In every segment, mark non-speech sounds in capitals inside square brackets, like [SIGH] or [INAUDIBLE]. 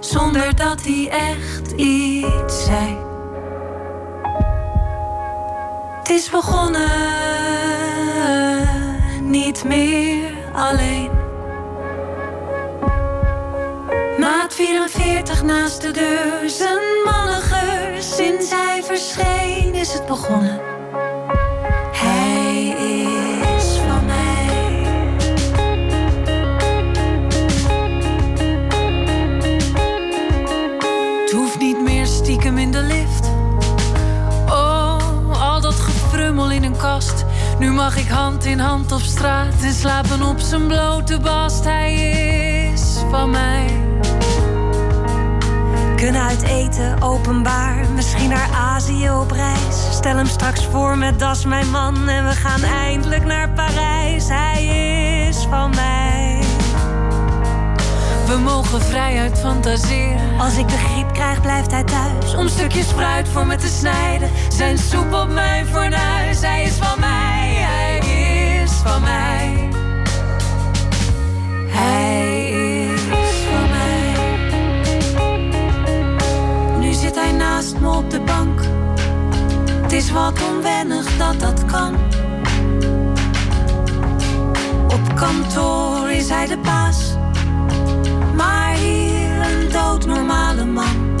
Zonder dat hij echt iets zei. Het is begonnen, niet meer alleen. Maat 44 naast de deur, zijn mannengeur. Sinds hij verscheen is het begonnen. Nu mag ik hand in hand op straat en slapen op zijn blote bast. Hij is van mij. Kunnen uit eten, openbaar, misschien naar Azië op reis. Stel hem straks voor met Das mijn man en we gaan eindelijk naar Parijs. Hij is van mij. We mogen vrijuit fantaseren. Als ik de griep krijg, blijft hij thuis. Om stukjes fruit voor me te snijden. Zijn soep op mijn fornuis. Hij is van mij, van mij. Hij is van mij. Nu zit hij naast me op de bank. Het is wat onwennig dat dat kan. Op kantoor is hij de baas. Maar hier een doodnormale man.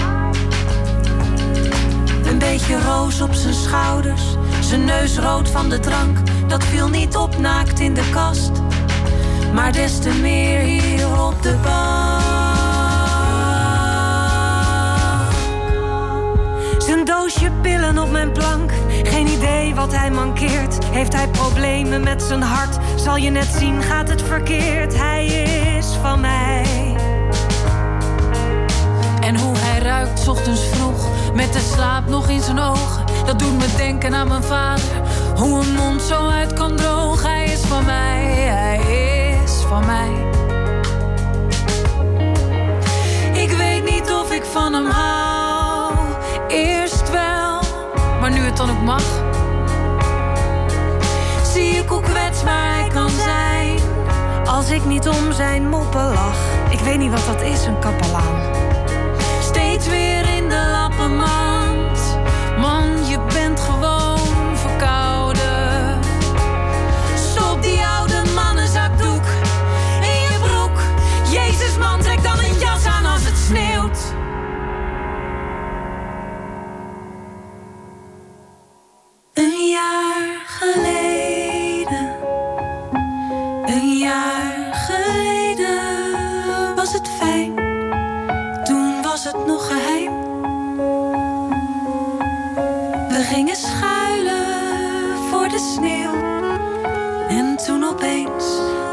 Een beetje roos op zijn schouders. Zijn neus rood van de drank. Dat viel niet op naakt in de kast. Maar des te meer hier op de bank. Zijn doosje pillen op mijn plank. Geen idee wat hij mankeert. Heeft hij problemen met zijn hart? Zal je net zien, gaat het verkeerd. Hij is van mij. En hoe hij ruikt ochtends vroeg, met de slaap nog in zijn ogen. Dat doet me denken aan mijn vader, hoe een mond zo uit kan drogen. Hij is van mij, hij is van mij. Ik weet niet of ik van hem hou, eerst wel, maar nu het dan ook mag. Zie ik hoe kwetsbaar hij kan zijn. Als ik niet om zijn moppen lach. Ik weet niet wat dat is, een kapelaan. steeds weer in de lappenmand. Het nog geheim. We gingen schuilen voor de sneeuw. En toen opeens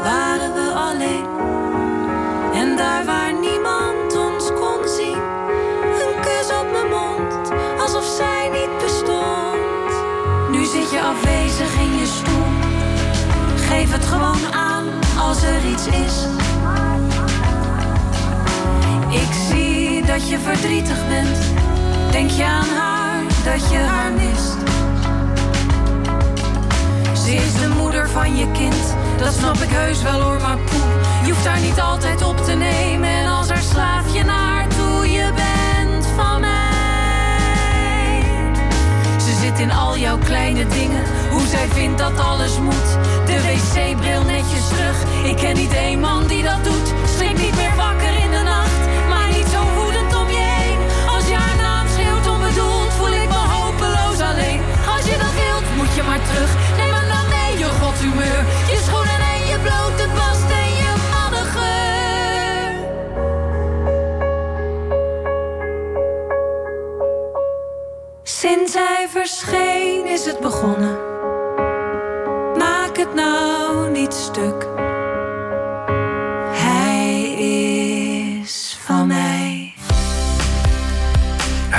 waren we alleen. En daar waar niemand ons kon zien, een kus op mijn mond, alsof zij niet bestond. Nu zit je afwezig in je stoel. Geef het gewoon aan als er iets is. Ik zie dat je verdrietig bent. Denk je aan haar, dat je haar mist. Ze is de moeder van je kind, dat snap ik heus wel hoor, maar poe. Je hoeft haar niet altijd op te nemen. En als haar slaaf je naar toe, je bent van mij. Ze zit in al jouw kleine dingen, hoe zij vindt dat alles moet. De wc-bril netjes terug, ik ken niet één man die dat doet. Schrik niet meer je maar terug. Neem me dan mee, je godhumeur. Je schoenen en je blote bast en je mannengeur. Sinds hij verscheen is het begonnen. Maak het nou niet stuk.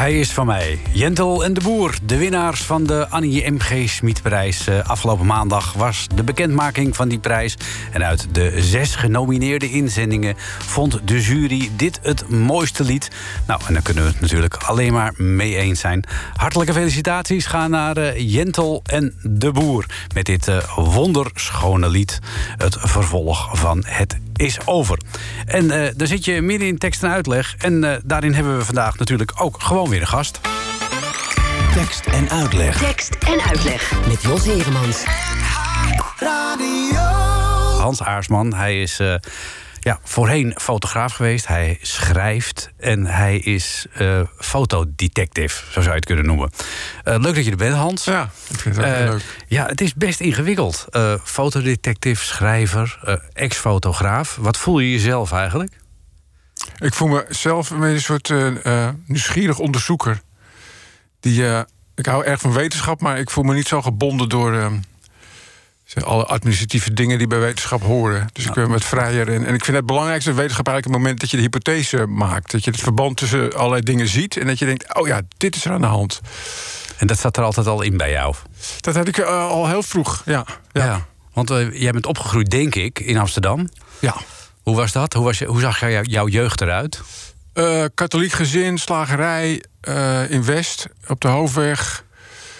Hij is van mij. Jentel en de Boer, de winnaars van de Annie M.G. Smitprijs. Uh, afgelopen maandag was de bekendmaking van die prijs. En uit de zes genomineerde inzendingen vond de jury dit het mooiste lied. Nou, en daar kunnen we het natuurlijk alleen maar mee eens zijn. Hartelijke felicitaties gaan naar uh, Jentel en de Boer... met dit uh, wonderschone lied. Het vervolg van Het is over. En uh, daar zit je midden in tekst en uitleg. En uh, daarin hebben we vandaag natuurlijk ook gewoon weer een gast. Tekst en uitleg. Tekst en uitleg met Jos Heremans. Hans Aarsman, hij is uh, ja, voorheen fotograaf geweest. Hij schrijft en hij is uh, fotodetective, zo zou je het kunnen noemen. Uh, leuk dat je er bent, Hans. Ja, ik vind het ook heel leuk. Ja, het is best ingewikkeld. fotodetective, schrijver, ex-fotograaf. Wat voel je jezelf eigenlijk? Ik voel mezelf een soort nieuwsgierig onderzoeker. Die, ik hou erg van wetenschap, maar ik voel me niet zo gebonden door alle administratieve dingen die bij wetenschap horen. Dus ik ben wat vrijer. En, en ik vind het belangrijkste wetenschap eigenlijk het moment dat je de hypothese maakt. Dat je het verband tussen allerlei dingen ziet en dat je denkt: oh ja, dit is er aan de hand. En dat zat er altijd al in bij jou? Dat had ik uh, al heel vroeg, ja. ja. ja want uh, jij bent opgegroeid, denk ik, in Amsterdam. Ja. Hoe was dat? Hoe, was je, hoe zag jou, jouw jeugd eruit? Uh, katholiek gezin, slagerij in West, op de Hoofdweg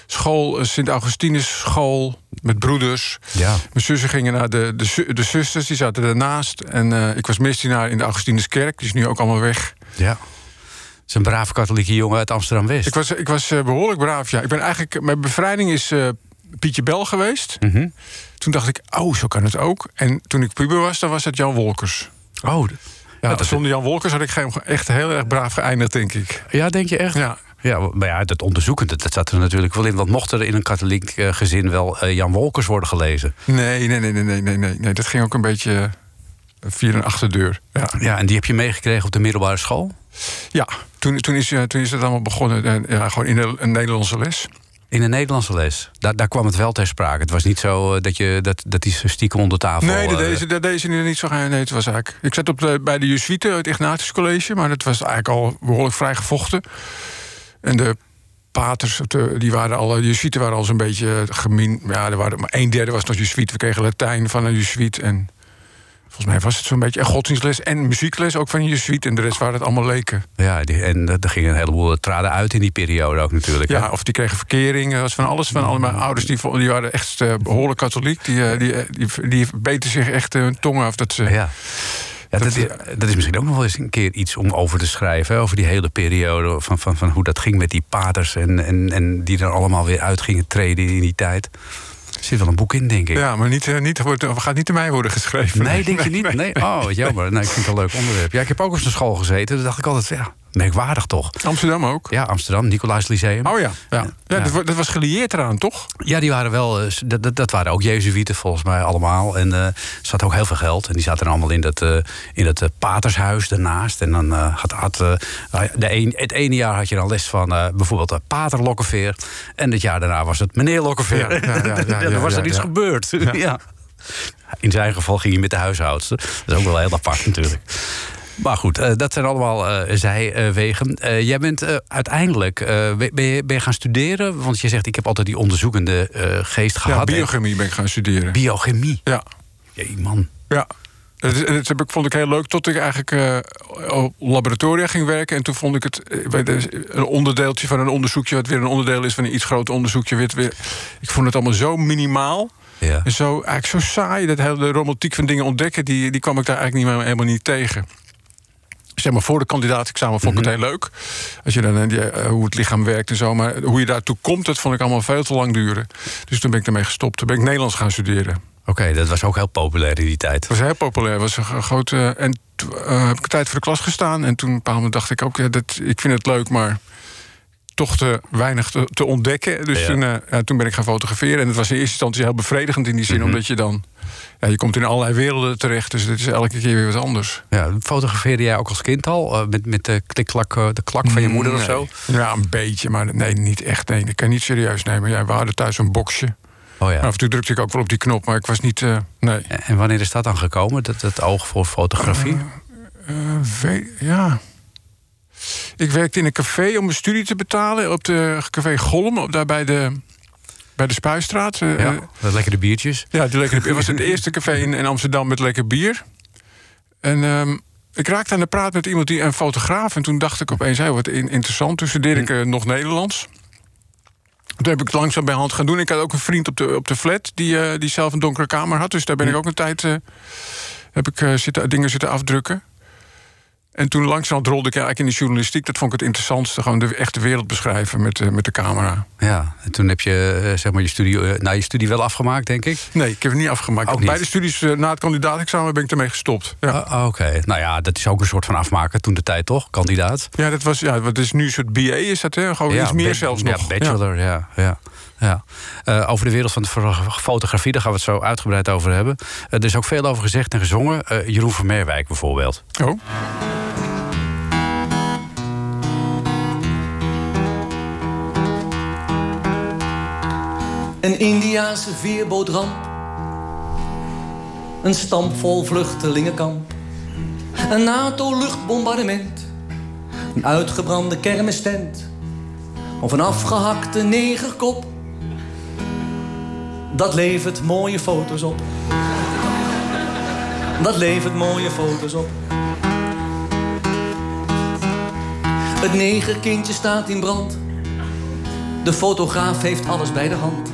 school, Sint-Augustinus school, met broeders. Ja. Mijn zussen gingen naar de, de, de zusters, die zaten ernaast. En uh, ik was misdienaar in de Augustinuskerk, die is nu ook allemaal weg. Ja. Het is een brave katholieke jongen uit Amsterdam-West. Ik was, ik was uh, behoorlijk braaf, ja. Ik ben eigenlijk, mijn bevrijding is uh, Pietje Bel geweest. Mm -hmm. Toen dacht ik, oh, zo kan het ook. En toen ik puber was, dan was het Jan Wolkers. Oh, ja, zonder Jan Wolkers had ik echt heel erg braaf geëindigd, denk ik. Ja, denk je echt? Ja. Ja, maar ja, dat onderzoeken, dat, zat er natuurlijk wel in. Want mocht er in een katholiek uh, gezin wel uh, Jan Wolkers worden gelezen? Nee, nee, nee, nee, nee, nee, nee. Dat ging ook een beetje via een achterdeur. Ja. ja, en die heb je meegekregen op de middelbare school? Ja, toen, toen, is, toen is het allemaal begonnen. Ja, gewoon in een Nederlandse les. In een Nederlandse les. Daar, daar kwam het wel ter sprake. Het was niet zo dat je dat, dat die stiekem onder tafel. Nee, dat deze, dat deze niet zo. Nee, het was eigenlijk. Ik zat op de, bij de Jesuiten, het Ignatius College, maar dat was eigenlijk al behoorlijk vrij gevochten. En de paters, die waren al, jesuiten waren al zo'n beetje gemin. Ja, er waren maar een derde was nog jesuit. We kregen Latijn van een jesuit en volgens mij was het zo'n beetje en godsdienstles en muziekles ook van een jesuit en de rest waren het allemaal leken. Ja, die, en er gingen een heleboel traden uit in die periode ook natuurlijk. Ja, hè? of die kregen verkering, dat was van alles. Van alle mijn ouders die, die waren echt behoorlijk katholiek. Die, die, die, die, beten zich echt hun tong af dat ze. Ja. Ja, dat, is, dat, is misschien ook nog wel eens een keer iets om over te schrijven. Over die hele periode van, van, van hoe dat ging met die paters. En, en, en die er allemaal weer uit gingen treden in die tijd. Er zit wel een boek in, denk ik. Ja, maar niet, niet, gaat niet te mij worden geschreven. Nee, denk je niet? Nee. Oh, jammer. Nee, ik vind het een leuk onderwerp. Ja, ik heb ook op een school gezeten. Toen dacht ik altijd, ja, merkwaardig toch? Amsterdam ook? Ja, Amsterdam, Nicolaas Lyceum. Oh ja, ja. Dat, dat, was gelieerd eraan, toch? Ja, die waren wel, dat, dat waren ook Jezuïeten volgens mij allemaal. En er zat ook heel veel geld. En die zaten allemaal in dat, uh, in dat patershuis daarnaast. En dan had, had de een, het ene jaar had je dan les van bijvoorbeeld pater Lokkeveer. En het jaar daarna was het meneer Lokkeveer. Ja, ja, [LAUGHS] was er iets gebeurd. [LAUGHS] ja. In zijn geval ging hij met de huishoudster. Dat is ook wel heel apart natuurlijk. Maar goed, uh, dat zijn allemaal uh, zijwegen. Uh, jij bent uiteindelijk ben je, ben, je, gaan studeren? Want je zegt, ik heb altijd die onderzoekende geest gehad. Ja, biochemie ben ik gaan studeren. Biochemie? Ja. Jee, man. Ja. Dat, heb ik, vond ik heel leuk tot ik eigenlijk op laboratoria ging werken. En toen vond ik het een onderdeeltje van een onderzoekje... wat weer een onderdeel is van een iets groter onderzoekje. Weer, weer, ik vond het allemaal zo minimaal... Ja. En zo, eigenlijk zo saai, dat hele romantiek van dingen ontdekken... die, die kwam ik daar eigenlijk niet meer, helemaal niet tegen zeg maar voor de kandidaatexamen vond ik het heel leuk. Als je dan die, uh, hoe het lichaam werkt en zo. Maar hoe je daartoe komt, dat vond ik allemaal veel te lang duren. Dus toen ben ik ermee gestopt. Toen ben ik Nederlands gaan studeren. Oké, okay, dat was ook heel populair in die tijd. Dat was heel populair. was een grote. En uh, heb ik tijd voor de klas gestaan. En toen op een bepaald moment dacht ik ook, ja, dat, ik vind het leuk, maar toch te weinig te, te ontdekken. Dus Ja. toen, uh, ja, toen ben ik gaan fotograferen. En het was in eerste instantie heel bevredigend in die zin, Mhm. omdat je dan. Ja, je komt in allerlei werelden terecht, dus het is elke keer weer wat anders. Ja, fotografeerde jij ook als kind al? eh, met, met de klikklak, eh, de klak van je moeder of zo? Ja, een beetje, maar nee, niet echt. Nee, dat kan niet serieus nemen. Ja, we hadden thuis een boxje. Oh ja. Af en toe drukte ik ook wel op die knop, maar ik was niet. eh, nee. En wanneer is dat dan gekomen, dat, het oog voor fotografie? Eh, weet- ja. Ik werkte in een café om mijn studie te betalen. Op de café Golm, op, daar bij de, bij de Spuistraat. Eh, Ja, eh, dat lekkere biertjes. ja, die lekkere, het was het eerste café in, in Amsterdam met lekker bier. En ehm, ik raakte aan de praat met iemand die een fotograaf. En toen dacht ik opeens, hey, wat in- interessant. Toen studeerde ik eh, nog Nederlands. Toen heb ik het langzaam bij hand gaan doen. Ik had ook een vriend op de, op de flat die, eh, die zelf een donkere kamer had. Dus daar ben ik ook een tijd eh, heb ik, eh, zitten, dingen zitten afdrukken. En toen langzaam rolde ik eigenlijk in de journalistiek. Dat vond ik het interessantste. Gewoon de echte wereld beschrijven met, eh, met de camera. Ja, en toen heb je eh, zeg maar je studie, eh, nou, je studie wel afgemaakt, denk ik. Nee, ik heb het niet afgemaakt. Ook niet? Bij de studies na het kandidaatexamen ben ik ermee gestopt. Ja. Ah, Oké, nou ja, dat is ook een soort van afmaken toen de tijd, toch? Kandidaat. Ja, dat was, ja, wat is nu een soort BA is dat, hè? Gewoon iets meer zelfs ja, nog. bachelor, ja. ja, ja. Eh, over de wereld van de fo- fotografie, daar gaan we het zo uitgebreid over hebben. Eh, er is ook veel over gezegd en gezongen. Eh, Jeroen van Merwijk bijvoorbeeld. Ja. Oh. Een Indiaanse veerbootramp. Een stampvol vluchtelingenkamp. Een NATO-luchtbombardement. Een uitgebrande kermistent. Of een afgehakte negerkop. Dat levert mooie foto's op. Dat levert mooie foto's op. Het negerkindje staat in brand. De fotograaf heeft alles bij de hand.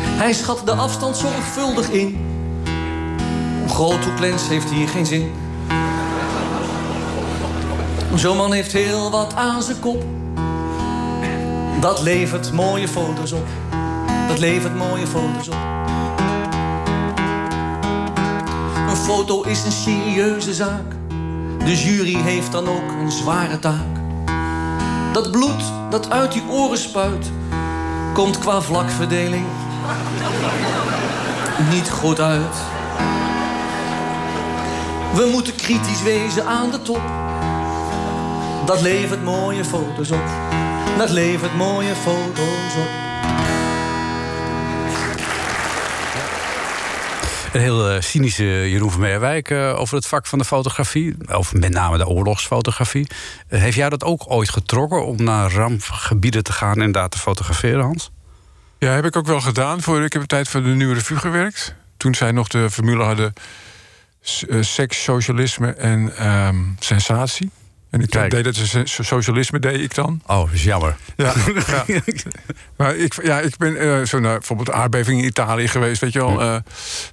Hij schat de afstand zorgvuldig in. Groothoeklens heeft hier geen zin. Zo'n man heeft heel wat aan zijn kop. Dat levert mooie foto's op. Dat levert mooie foto's op. Een foto is een serieuze zaak. De jury heeft dan ook een zware taak. Dat bloed dat uit die oren spuit, komt qua vlakverdeling niet goed uit. We moeten kritisch wezen aan de top. Dat levert mooie foto's op. Dat levert mooie foto's op. Heel eh, cynische Jeroen van Merwijk eh, over het vak van de fotografie. Of met name de oorlogsfotografie. Eh, heeft jou dat ook ooit getrokken om naar rampgebieden te gaan en daar te fotograferen, Hans? Ja, heb ik ook wel gedaan. Voor, ik heb een tijd voor de Nieuwe Revue gewerkt. Toen zij nog de formule hadden... seks, socialisme en ehm, sensatie. En ik Kijk. deed dat so- so- socialisme deed ik dan. Oh, dat is jammer. Ja, [LAUGHS] ja. Maar ik, ja, ik ben eh, zo naar bijvoorbeeld aardbeving in Italië geweest. Weet je wel, eh,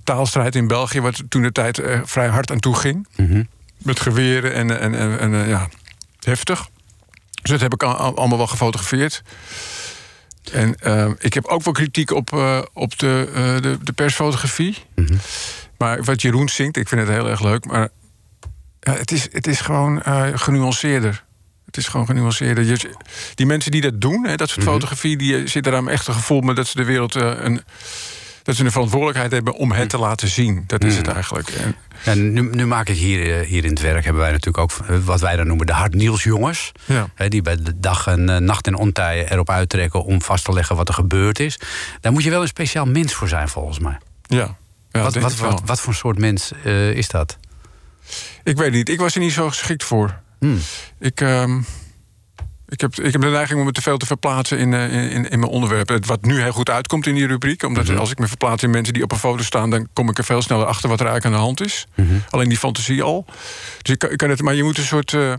taalstrijd in België, wat toen de tijd eh, vrij hard aan toe ging. Mhm. Met geweren en, en, en, en, ja, heftig. Dus dat heb ik al- al- allemaal wel gefotografeerd. En eh, ik heb ook wel kritiek op, op de, de, de persfotografie. Maar wat Jeroen zingt, ik vind het heel erg leuk. Maar ja, het, is, het is gewoon eh, genuanceerder. Het is gewoon genuanceerder. Je, die mensen die dat doen, hè, dat soort fotografie, die eh, zitten daar echt een gevoel met dat ze de wereld eh, een. Dat ze een verantwoordelijkheid hebben om het te laten zien. Dat is het eigenlijk. En, Ja, nu, nu maak ik hier, hier in het werk, hebben wij natuurlijk ook wat wij dan noemen de hard nieuws jongens. ja. Die bij de dag en nacht en ontijden erop uittrekken om vast te leggen wat er gebeurd is. Daar moet je wel een speciaal mens voor zijn, volgens mij. Ja. Ja, wat, wat, wat, wat voor soort mens is dat? Ik weet niet. Ik was er niet zo geschikt voor. Hmm. Ik, ehm, ik, heb, ik heb de neiging om me te veel te verplaatsen in, eh, in, in mijn onderwerp. Het Wat nu heel goed uitkomt in die rubriek. Omdat Mhm. als ik me verplaats in mensen die op een foto staan... dan kom ik er veel sneller achter wat er eigenlijk aan de hand is. Mhm. Alleen die fantasie al. Dus ik kan het, maar je moet een soort... eh,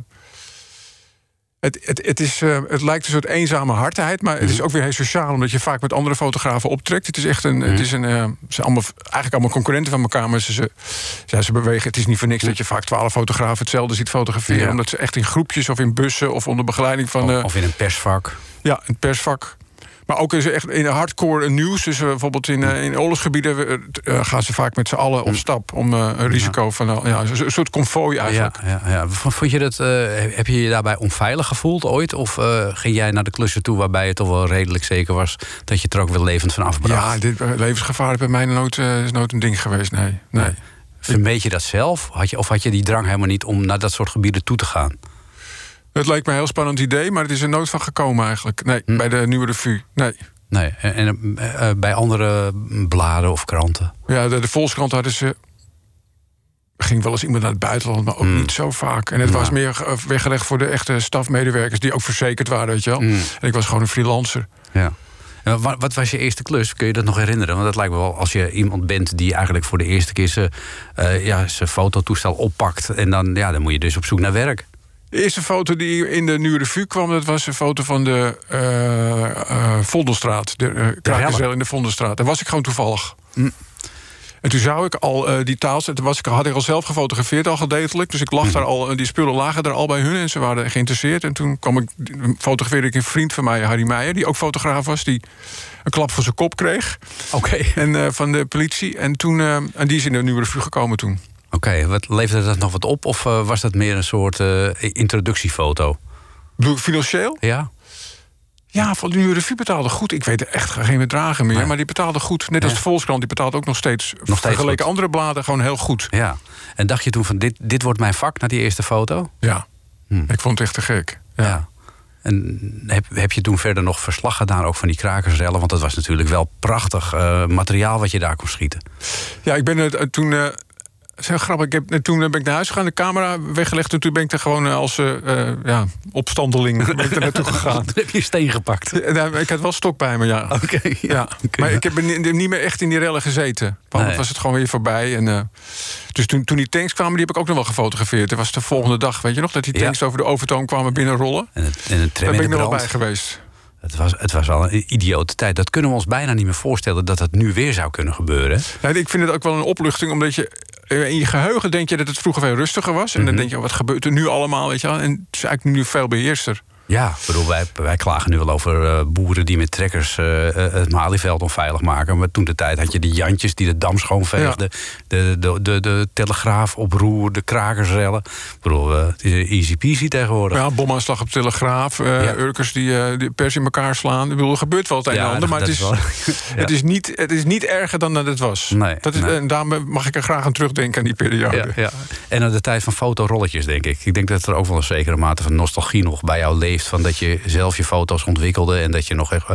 het, het, het, is, eh, het lijkt een soort eenzame hardheid, maar Mhm. het is ook weer heel sociaal, omdat je vaak met andere fotografen optrekt. Het is echt een. Mhm. Het is een eh, ze zijn allemaal, eigenlijk allemaal concurrenten van elkaar, maar ze, ze, ja, ze bewegen. Het is niet voor niks dat je vaak twaalf fotografen hetzelfde ziet fotograferen, Ja. omdat ze echt in groepjes of in bussen of onder begeleiding van. eh, Of in een persvak. ja, een persvak. Maar ook is echt in hardcore nieuws. Dus bijvoorbeeld in, eh, in oorlogsgebieden eh, eh, gaan ze vaak met z'n allen op stap om een risico van ja, een soort konvooi eigenlijk. Ja, ja, ja. Vond je dat, heb je je daarbij onveilig gevoeld ooit? Of ging jij naar de klussen toe waarbij het toch wel redelijk zeker was dat je er ook wel levend van afbracht? Ja, dit levensgevaar is bij mij nooit, is nooit een ding geweest. Nee, nee. Vermeed je dat zelf? Had je, of had je die drang helemaal niet om naar dat soort gebieden toe te gaan? Het leek me een heel spannend idee, maar het is er nooit van gekomen eigenlijk. Nee, Hm. bij de Nieuwe Revue. Nee. Nee, en, en, eh, bij andere bladen of kranten? Ja, de, de Volkskrant hadden ze... ging wel eens iemand naar het buitenland, maar ook niet zo vaak. En het was meer eh, weggelegd voor de echte stafmedewerkers... die ook verzekerd waren, weet je wel. En ik was gewoon een freelancer. Ja. En wa- wat, was je eerste klus? Kun je dat nog herinneren? Want dat lijkt me wel als je iemand bent die eigenlijk voor de eerste keer zijn, eh, ja, zijn fototoestel oppakt. En dan, ja, dan moet je dus op zoek naar werk. De eerste foto die in de Nieuwe Revue kwam... dat was een foto van de eh eh, Vondelstraat. De uh, in de Vondelstraat. Daar was ik gewoon toevallig. En toen zou ik al die taal... Toen was ik, had ik al zelf gefotografeerd, al gedeeltelijk. Dus ik lag daar al, die spullen lagen er al bij hun... en ze waren geïnteresseerd. En toen kwam ik, fotografeerde ik een vriend van mij, Harry Meijer... die ook fotograaf was, die een klap voor zijn kop kreeg. Oké. En van de politie. En, toen, en die is in de Nieuwe Revue gekomen toen. Oké, wat leverde dat nog wat op? Of eh, was dat meer een soort eh, introductiefoto? Bedoel ik Financieel? Ja? Ja, van de Revue betaalde goed. Ik weet echt geen bedragen meer, Nee. maar die betaalde goed. Net als de Volkskrant, die betaalt ook nog steeds... steeds vergeleken andere bladen gewoon heel goed. Ja. En dacht je toen van dit, dit wordt mijn vak na die eerste foto? Ja, ik vond het echt te gek. Ja. En heb, heb je toen verder nog verslag gedaan ook van die krakersrellen? Want dat was natuurlijk wel prachtig eh, materiaal wat je daar kon schieten. Ja, ik ben het toen... dat is heel grappig. Ik heb, eh, toen ben ik naar huis gegaan, de camera weggelegd... en toen ben ik er gewoon eh, als eh, ja, opstandeling ben ik er naartoe [LAUGHS] gegaan. Toen heb je een steen gepakt. Eh, ik had wel stok bij me, ja. [LAUGHS] Oké, ja. Maar ik heb ni- niet meer echt in die rellen gezeten. Want Nee. was het gewoon weer voorbij. En, dus toen, toen die tanks kwamen, die heb ik ook nog wel gefotografeerd. Dat was de volgende dag, weet je nog? Dat die tanks over de overtoom kwamen binnenrollen. En, het, en een tram Daar ben ik nog wel bij geweest. Het was, het was wel een idiote tijd. Dat kunnen we ons bijna niet meer voorstellen dat dat nu weer zou kunnen gebeuren. Nee, ik vind het ook wel een opluchting, omdat je in je geheugen denk je dat het vroeger veel rustiger was. En Mhm. dan denk je, wat gebeurt er nu allemaal? Weet je wel? En het is eigenlijk nu veel beheerster. Ja, bedoel, wij, wij klagen nu wel over eh, boeren die met trekkers eh, eh, het Malieveld onveilig maken. Maar toen de tijd had je die Jantjes die de dam schoonveegden. De, de, de, de telegraaf oproer, de krakersrellen. Ik bedoel, het is easy peasy tegenwoordig. Ja, bomaanslag op Telegraaf, Ja. Urkers die, die pers in elkaar slaan. Ik bedoel, er gebeurt wel het een Ja, en ander, maar het is, wel- [LAUGHS] [LAUGHS] het, is niet, het is niet erger dan dat het was. Nee, dat is, nee. En daarom mag ik er graag aan terugdenken aan die periode. Ja, ja. En aan de tijd van fotorolletjes, denk ik. Ik denk dat er ook wel een zekere mate van nostalgie nog bij jou leeft. Van dat je zelf je foto's ontwikkelde en dat je nog echt,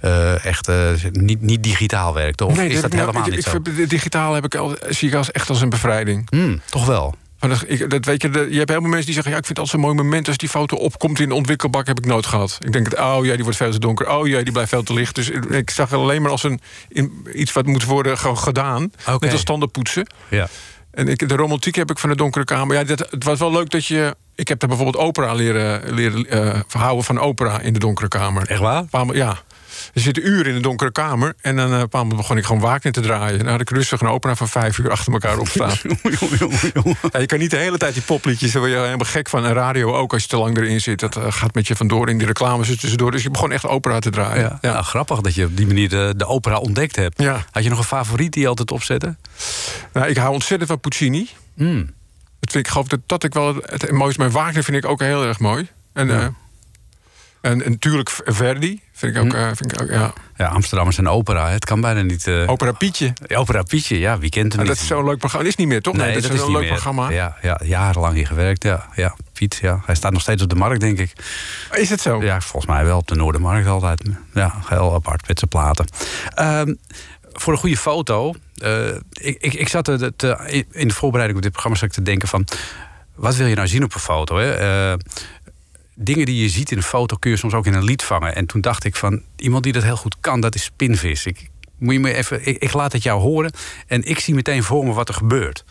eh, echt eh, niet, niet digitaal werkte. Of is dat helemaal ik, niet ik zo? vind- digitaal heb ik al, zie ik als, echt als een bevrijding. Hmm, toch wel. Maar dat, ik, dat weet je, dat- je hebt veel mensen die zeggen... Ja, ik vind het altijd zo'n mooi moment als die foto opkomt in de ontwikkelbak... heb ik nooit gehad. Ik denk, het, oh ja, die wordt veel te donker. Oh ja, die blijft veel te licht. Dus ik, ik zag het alleen maar als een, in, iets wat moet worden gedaan. Oké. Net als tanden poetsen. Ja. En ik, de romantiek heb ik van de donkere kamer. Ja, dat, het was wel leuk dat je... Ik heb daar bijvoorbeeld opera leren, leren verhouden van opera in de donkere kamer. Echt waar? Ja. Er zitten uren in de donkere kamer. En dan eh, een begon ik gewoon Wagner te draaien. Dan had ik rustig een opera van vijf uur achter elkaar opstaan. [LAUGHS] Ja, je kan niet de hele tijd die popliedjes, daar word je helemaal gek van. En radio ook, als je te lang erin zit. Dat eh, gaat met je vandoor in die reclames er tussendoor. Dus je begon echt opera te draaien. Ja. Ja. Nou, grappig dat je op die manier de, de opera ontdekt hebt. Ja. Had je nog een favoriet die je altijd opzette? Nou, ik hou ontzettend van Puccini. Hmm. Dat vind ik, geloof dat, dat ik wel het, het mooiste. Maar Wagner vind ik ook heel erg mooi. En, Ja. eh, en, en natuurlijk Verdi vind ik ook, eh, vind ik ook ja. Ja, Amsterdam is een opera. Het kan bijna niet. eh, Opera Pietje. opera Pietje, ja, wie kent hem En niet? dat is zo'n leuk programma. Dat is niet meer, toch? Nee, dat, is is een leuk meer. programma. Ja, ja, jarenlang hier gewerkt. Ja, ja, Piet, ja. Hij staat nog steeds op de markt, denk ik. Is het zo? Ja, volgens mij wel op de Noordermarkt altijd. Ja, heel apart met zijn platen. Ehm, voor een goede foto. eh, ik, ik, ik zat er te- in de voorbereiding op dit programma zat ik te denken van. Wat wil je nou zien op een foto? Hè? Dingen die je ziet in een foto kun je soms ook in een lied vangen. En toen dacht ik van iemand die dat heel goed kan, dat is Spinvis. Ik, moet je me even, ik laat het jou horen en ik zie meteen voor me wat er gebeurt.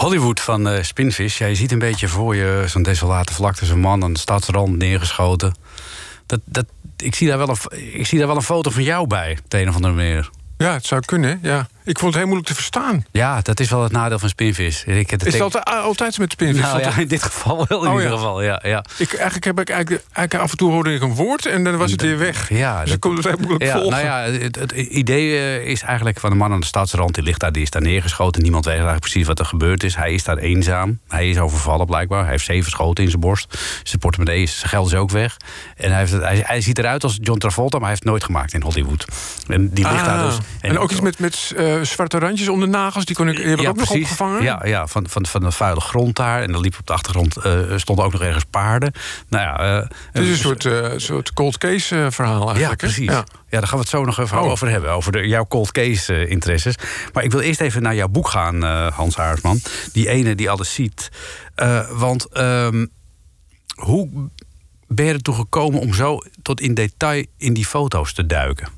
Hollywood van eh Spinvis. Ja, je ziet een beetje voor je zo'n desolate vlakte. Zo'n man aan de stadsrand neergeschoten. Dat, dat, ik, zie daar wel een, ik zie daar wel een foto van jou bij, op de een of andere manier. Ja, het zou kunnen. Ja. Ik vond het heel moeilijk te verstaan. Ja, dat is wel het nadeel van Spinvis. Ik, het Is dat altijd, altijd met spinvis? Nou ja, in dit geval wel. In Oh, ieder ja. geval, ja. ja. ik, eigenlijk heb ik eigenlijk, eigenlijk af en toe hoorde ik een woord en dan was het weer weg. Ja, dus dat- ik kon het heel moeilijk Ja, volgen. nou ja, het, het idee eh, is eigenlijk van de man aan de stadsrand. Die ligt daar, die is daar neergeschoten. Niemand weet eigenlijk precies wat er gebeurd is. Hij is daar eenzaam. Hij is overvallen blijkbaar. Hij heeft zeven schoten in zijn borst. Zijn portemonnee is, zijn geld is ook weg. En hij, heeft hij, hij ziet eruit als John Travolta, maar hij heeft het nooit gemaakt in Hollywood. En die ligt daar Ah, dus. en, ook iets met, met eh, zwarte randjes om de nagels, die, kon ik, heb ik ook nog opgevangen. Ja, ja van, van, van de vuile grond daar. En dan liep op de achtergrond eh, stonden ook nog ergens paarden. Nou ja, eh, Het is een soort, eh, soort cold case eh, verhaal Ja, eigenlijk. hè? precies. Ja. Ja. daar gaan we het zo nog even Oh. over hebben. Over de, jouw cold case eh, interesses. Maar ik wil eerst even naar jouw boek gaan, eh, Hans Aarsman. Die ene die alles ziet. Eh, want ehm, hoe ben je ertoe gekomen om zo tot in detail in die foto's te duiken?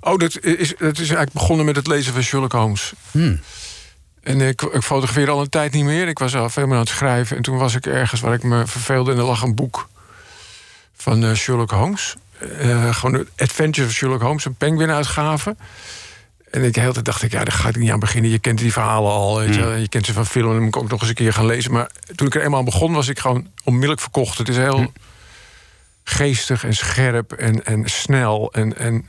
Oh, dat is, dat is eigenlijk begonnen met het lezen van Sherlock Holmes. Hmm. En ik, ik fotografeer al een tijd niet meer. Ik was al veel meer aan het schrijven. En toen was ik ergens waar ik me verveelde... en er lag een boek van eh, Sherlock Holmes. Eh, gewoon de Adventures of Sherlock Holmes, een penguin-uitgave. En ik de hele tijd dacht ik, ja, daar ga ik niet aan beginnen. Je kent die verhalen al, weet je, wel. je kent ze van film... en dan moet ik ook nog eens een keer gaan lezen. Maar toen ik er eenmaal aan begon, was ik gewoon onmiddellijk verkocht. Het is heel geestig en scherp en, en snel. En, en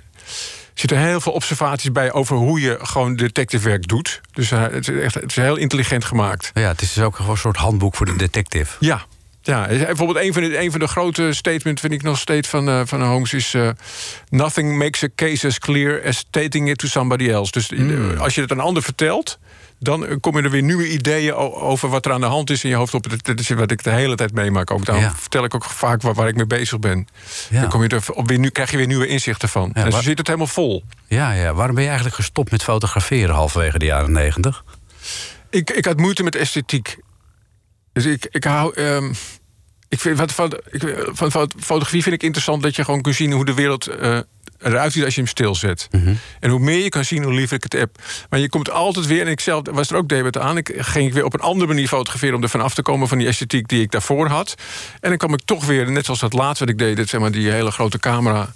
zitten heel veel observaties bij over hoe je gewoon detectivewerk doet. Dus eh, het, is echt, het is heel intelligent gemaakt. Ja, het is dus ook gewoon een soort handboek voor de detective. Ja. Ja, bijvoorbeeld een van, de, een van de grote statements vind ik nog steeds van, eh, van Holmes is... eh, nothing makes a case as clear as stating it to somebody else. Dus eh, als je het aan een ander vertelt... dan eh, komen er weer nieuwe ideeën over wat er aan de hand is in je hoofd op. Dat is wat ik de hele tijd meemaak. Ook daarom Ja. vertel ik ook vaak waar, waar ik mee bezig ben. Ja. Dan kom je er op weer, nu krijg je weer nieuwe inzichten van. en zo zit het helemaal vol. Ja, ja. Waarom ben je eigenlijk gestopt met fotograferen halverwege de jaren negentig? Ik, ik had moeite met esthetiek. Dus ik, ik hou. ehm, ik vind, wat, van, ik, van, van fotografie vind ik interessant dat je gewoon kunt zien hoe de wereld eh, eruit ziet als je hem stilzet. En hoe meer je kan zien, hoe liever ik het heb. Maar je komt altijd weer, en ik zelf was er ook debat aan. Ik ging weer op een andere manier fotograferen om er vanaf te komen van die esthetiek die ik daarvoor had. En dan kwam ik toch weer, net zoals dat laatste wat ik deed, dat, zeg maar, die hele grote camera,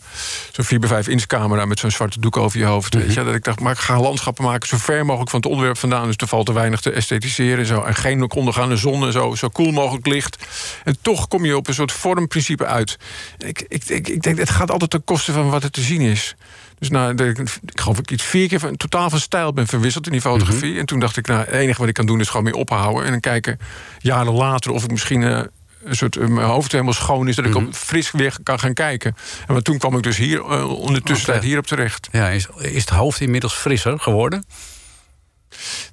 zo'n 4 bij 5 inch camera met zo'n zwarte doek over je hoofd. weet je, dat ik dacht, maar ik ga landschappen maken zo ver mogelijk van het onderwerp vandaan. Dus er valt te weinig te esthetiseren en zo. En geen ondergaande zon en zo, zo koel mogelijk licht. En toch kom je op een soort vormprincipe uit. Ik, ik, ik, ik denk, het gaat altijd ten koste van wat er te zien is. Dus nou, de- ik, geloof ik iets vier keer van, totaal van stijl ben verwisseld in die fotografie. En toen dacht ik, nou, het enige wat ik kan doen is gewoon meer ophouden. En dan kijken jaren later of ik misschien eh, een soort eh, mijn hoofd helemaal schoon is, dat ik op fris weer kan gaan kijken. En maar toen kwam ik dus hier uh, ondertussen Oké. hierop terecht. Ja, is, is het hoofd inmiddels frisser geworden?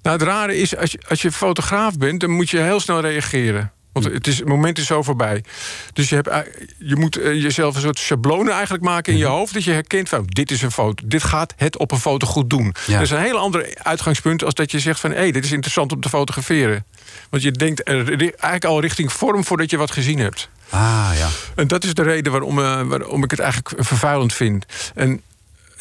Nou, het rare is, als je, als je fotograaf bent, dan moet je heel snel reageren. Want het, is, het moment is zo voorbij. Dus je, hebt, ei- je moet eh, jezelf een soort schablonen eigenlijk maken in je hoofd. Dat je herkent van dit is een foto. Dit gaat het op een foto goed doen. Ja. Dat is een heel ander uitgangspunt als dat je zegt van hé, hey, dit is interessant om te fotograferen. Want je denkt eigenlijk al richting vorm voordat je wat gezien hebt. Ah, ja. En dat is de reden waarom, eh, waarom ik het eigenlijk vervuilend vind. En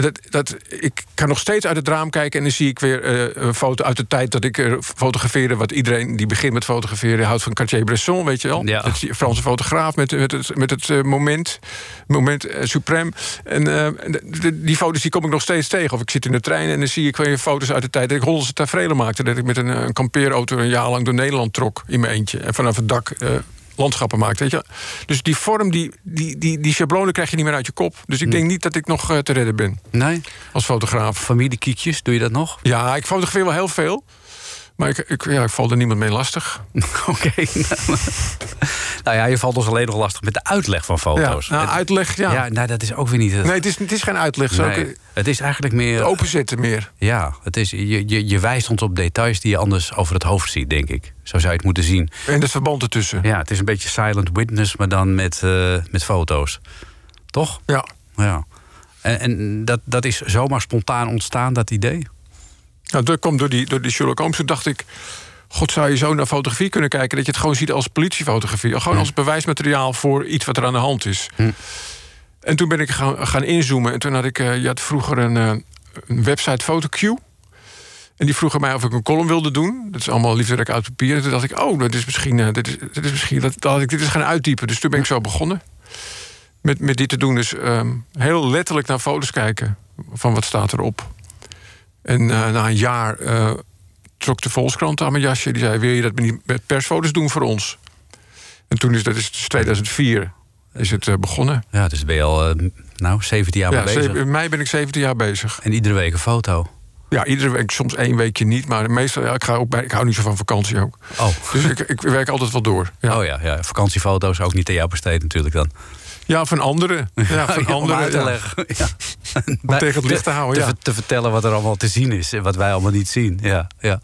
dat, dat, ik kan nog steeds uit het raam kijken en dan zie ik weer eh, een foto uit de tijd dat ik eh, fotografeerde. Wat iedereen die begint met fotograferen houdt van Cartier-Bresson, weet je wel? Ja. Dat is die Franse fotograaf met, met het, met het eh, moment, moment eh, suprem. En de- die foto's die kom ik nog steeds tegen. Of ik zit in de trein en dan zie ik weer foto's uit de tijd dat ik Hollandse tafereelen maakte. Dat ik met een, een kampeerauto een jaar lang door Nederland trok in mijn eentje. En vanaf het dak. Landschappen maakt. Weet je? Dus die vorm, die, die, die, die schablonen krijg je niet meer uit je kop. Dus ik denk niet dat ik nog eh, te redden ben Nee? als fotograaf. Familiekietjes, doe je dat nog? Ja, ik fotografeer wel heel veel. Maar ik, ik, ja, ik val er niemand mee lastig. [LAUGHS] Oké. [LAUGHS] nou ja, je valt ons alleen nog lastig met de uitleg van Ja, foto's. nou, Het- uitleg, ja. ja, nou, dat is ook weer niet het. Nee, het is, het is geen uitleg. Het is Nee, ook, het is eigenlijk meer. openzetten meer. Ja, het is, je, je, je wijst ons op details die je anders over het hoofd ziet, denk ik. Zo zou je het moeten zien. En het verband ertussen. Ja, het is een beetje silent witness, maar dan met, eh, met foto's. Toch? Ja. Ja. En, en dat, dat is zomaar spontaan ontstaan, dat idee? Nou, dat kwam door die, door die Sherlock Holmes. Toen dacht ik... God, zou je zo naar fotografie kunnen kijken... dat je het gewoon ziet als politiefotografie. Gewoon als bewijsmateriaal voor iets wat er aan de hand is. En toen ben ik gaan, gaan inzoomen. En toen had ik... eh, je had vroeger een, eh, een website, PhotoQ. En die vroegen mij of ik een column wilde doen. Dat is allemaal liefderijk uit papier. En toen dacht ik, oh, dat is misschien, eh, dit is, dit is misschien, dat, dat had ik dit is gaan uitdiepen. Dus toen ben ik zo begonnen met, met dit te doen. Dus ehm, heel letterlijk naar foto's kijken van wat staat erop. En eh, na een jaar eh, trok de Volkskrant aan mijn jasje. Die zei, wil je dat niet met persfoto's doen voor ons? En toen is dat is dus 2004 is het eh, begonnen. Ja, dus ben je al nou, 17 jaar Ja, bezig. in mei ben ik 17 jaar bezig. En iedere week een foto. Ja, iedere week, soms één weekje niet. Maar meestal, ja, ik, ga ook bij, ik hou niet zo van vakantie ook. Oh. Dus ik, ik werk altijd wel door. Ja, Oh ja, ja, vakantiefoto's ook niet aan jou besteed natuurlijk dan. Ja van anderen. [LAUGHS] Ja, van anderen. uit te ja. leggen. [LAUGHS] Ja. Om tegen het licht te houden, ja. ver- te vertellen wat er allemaal te zien is en wat wij allemaal niet zien. Ja, ja.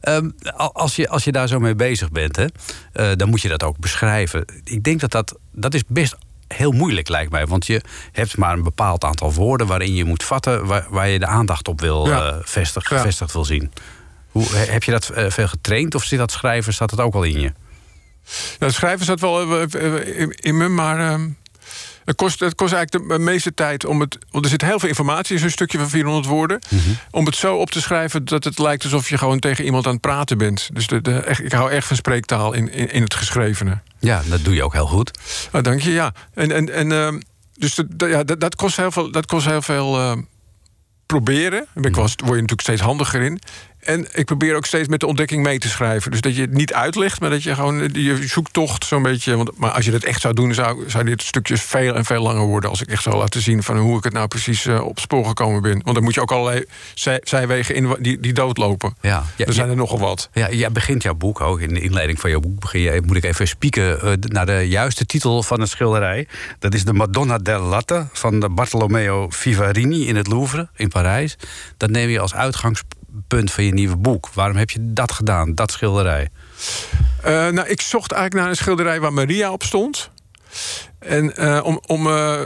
Ehm, al- als, je, als je daar zo mee bezig bent, hè, eh, dan moet je dat ook beschrijven. Ik denk dat dat, dat is best heel moeilijk, lijkt mij. Want je hebt maar een bepaald aantal woorden waarin je moet vatten... waar, waar je de aandacht op wil Ja. eh, vestig, Ja. gevestigd wil zien. Hoe, he- heb je dat eh, veel getraind of zit dat schrijven, staat dat ook al in je? Nou, schrijven zat wel in, in me, maar het, kost, het kost eigenlijk de meeste tijd om het. Want er zit heel veel informatie in zo'n stukje van 400 woorden. Mhm. Om het zo op te schrijven dat het lijkt alsof je gewoon tegen iemand aan het praten bent. Dus de, de, echt, ik hou echt van spreektaal in, in, in het geschrevene. Ja, dat doe je ook heel goed. Ah, dank je, ja. En, en, en, ehm, dus de- ja, dat, dat kost heel veel, dat kost heel veel ehm, proberen. Daar eens- word je natuurlijk steeds handiger in. En ik probeer ook steeds met de ontdekking mee te schrijven. Dus dat je het niet uitlegt, maar dat je gewoon je zoektocht zo'n beetje. Want, maar als je dat echt zou doen, zou, zou dit stukjes veel en veel langer worden. Als ik echt zou laten zien van hoe ik het nou precies eh, op spoor gekomen ben. Want dan moet je ook allerlei zij, zijwegen in die, die doodlopen. Ja, ja, er zijn er nogal wat. Ja, jij begint jouw boek ook. In de inleiding van jouw boek begin je, moet ik even spieken eh, naar de juiste titel van het schilderij. Dat is de Madonna del Latte van de Bartolomeo Vivarini in het Louvre in Parijs. Dat neem je als uitgangspunt van je nieuwe boek. Waarom heb je dat gedaan, dat schilderij? Eh, nou, ik zocht eigenlijk naar een schilderij waar Maria op stond. En eh, om, om eh,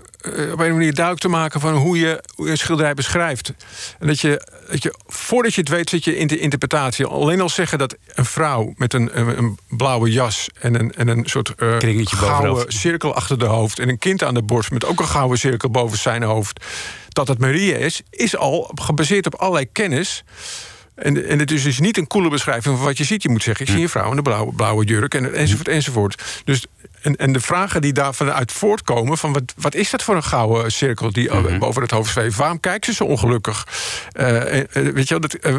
op een manier duidelijk te maken van hoe je, hoe je een schilderij beschrijft. En dat je, dat je, voordat je het weet, zit je in de interpretatie. Alleen al zeggen dat een vrouw met een, een, een blauwe jas en een, en een soort Kringetje gouden cirkel achter de hoofd. En een kind aan de borst met ook een gouden cirkel boven zijn hoofd. Dat het Maria is, is al gebaseerd op allerlei kennis. En, en het is dus niet een coole beschrijving van wat je ziet. Je moet zeggen, ik zie een vrouw in een blauwe, blauwe jurk en, enzovoort enzovoort. Dus, en, en de vragen die daarvan uit voortkomen... van wat, wat is dat voor een gouden cirkel die Mhm. boven het hoofd zweeft? Waarom kijkt ze zo ongelukkig? Eh, eh, weet je wel, dat... eh,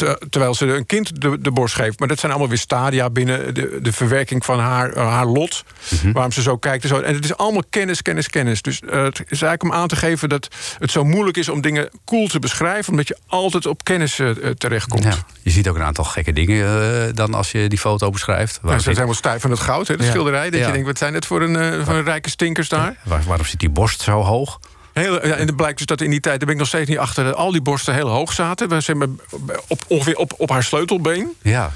te- terwijl ze een kind de, de borst geeft. Maar dat zijn allemaal weer stadia binnen de, de verwerking van haar, eh, haar lot. Mhm. Waarom ze zo kijkt en zo. En het is allemaal kennis, kennis, kennis. Dus eh, het is eigenlijk om aan te geven dat het zo moeilijk is om dingen cool te beschrijven. Omdat je altijd op kennis eh, terechtkomt. Ja, je ziet ook een aantal gekke dingen dan als je die foto beschrijft. Ja, ze zijn helemaal stijf van het goud, hè, de Ja. schilderij. Dat je denkt, wat zijn dit voor een, rijke stinkers daar? waar- waarom zit die borst zo hoog? Heel, ja, en het blijkt dus dat in die tijd, daar ben ik nog steeds niet achter... dat al die borsten heel hoog zaten. We zijn op, ongeveer op, op haar sleutelbeen. Ja,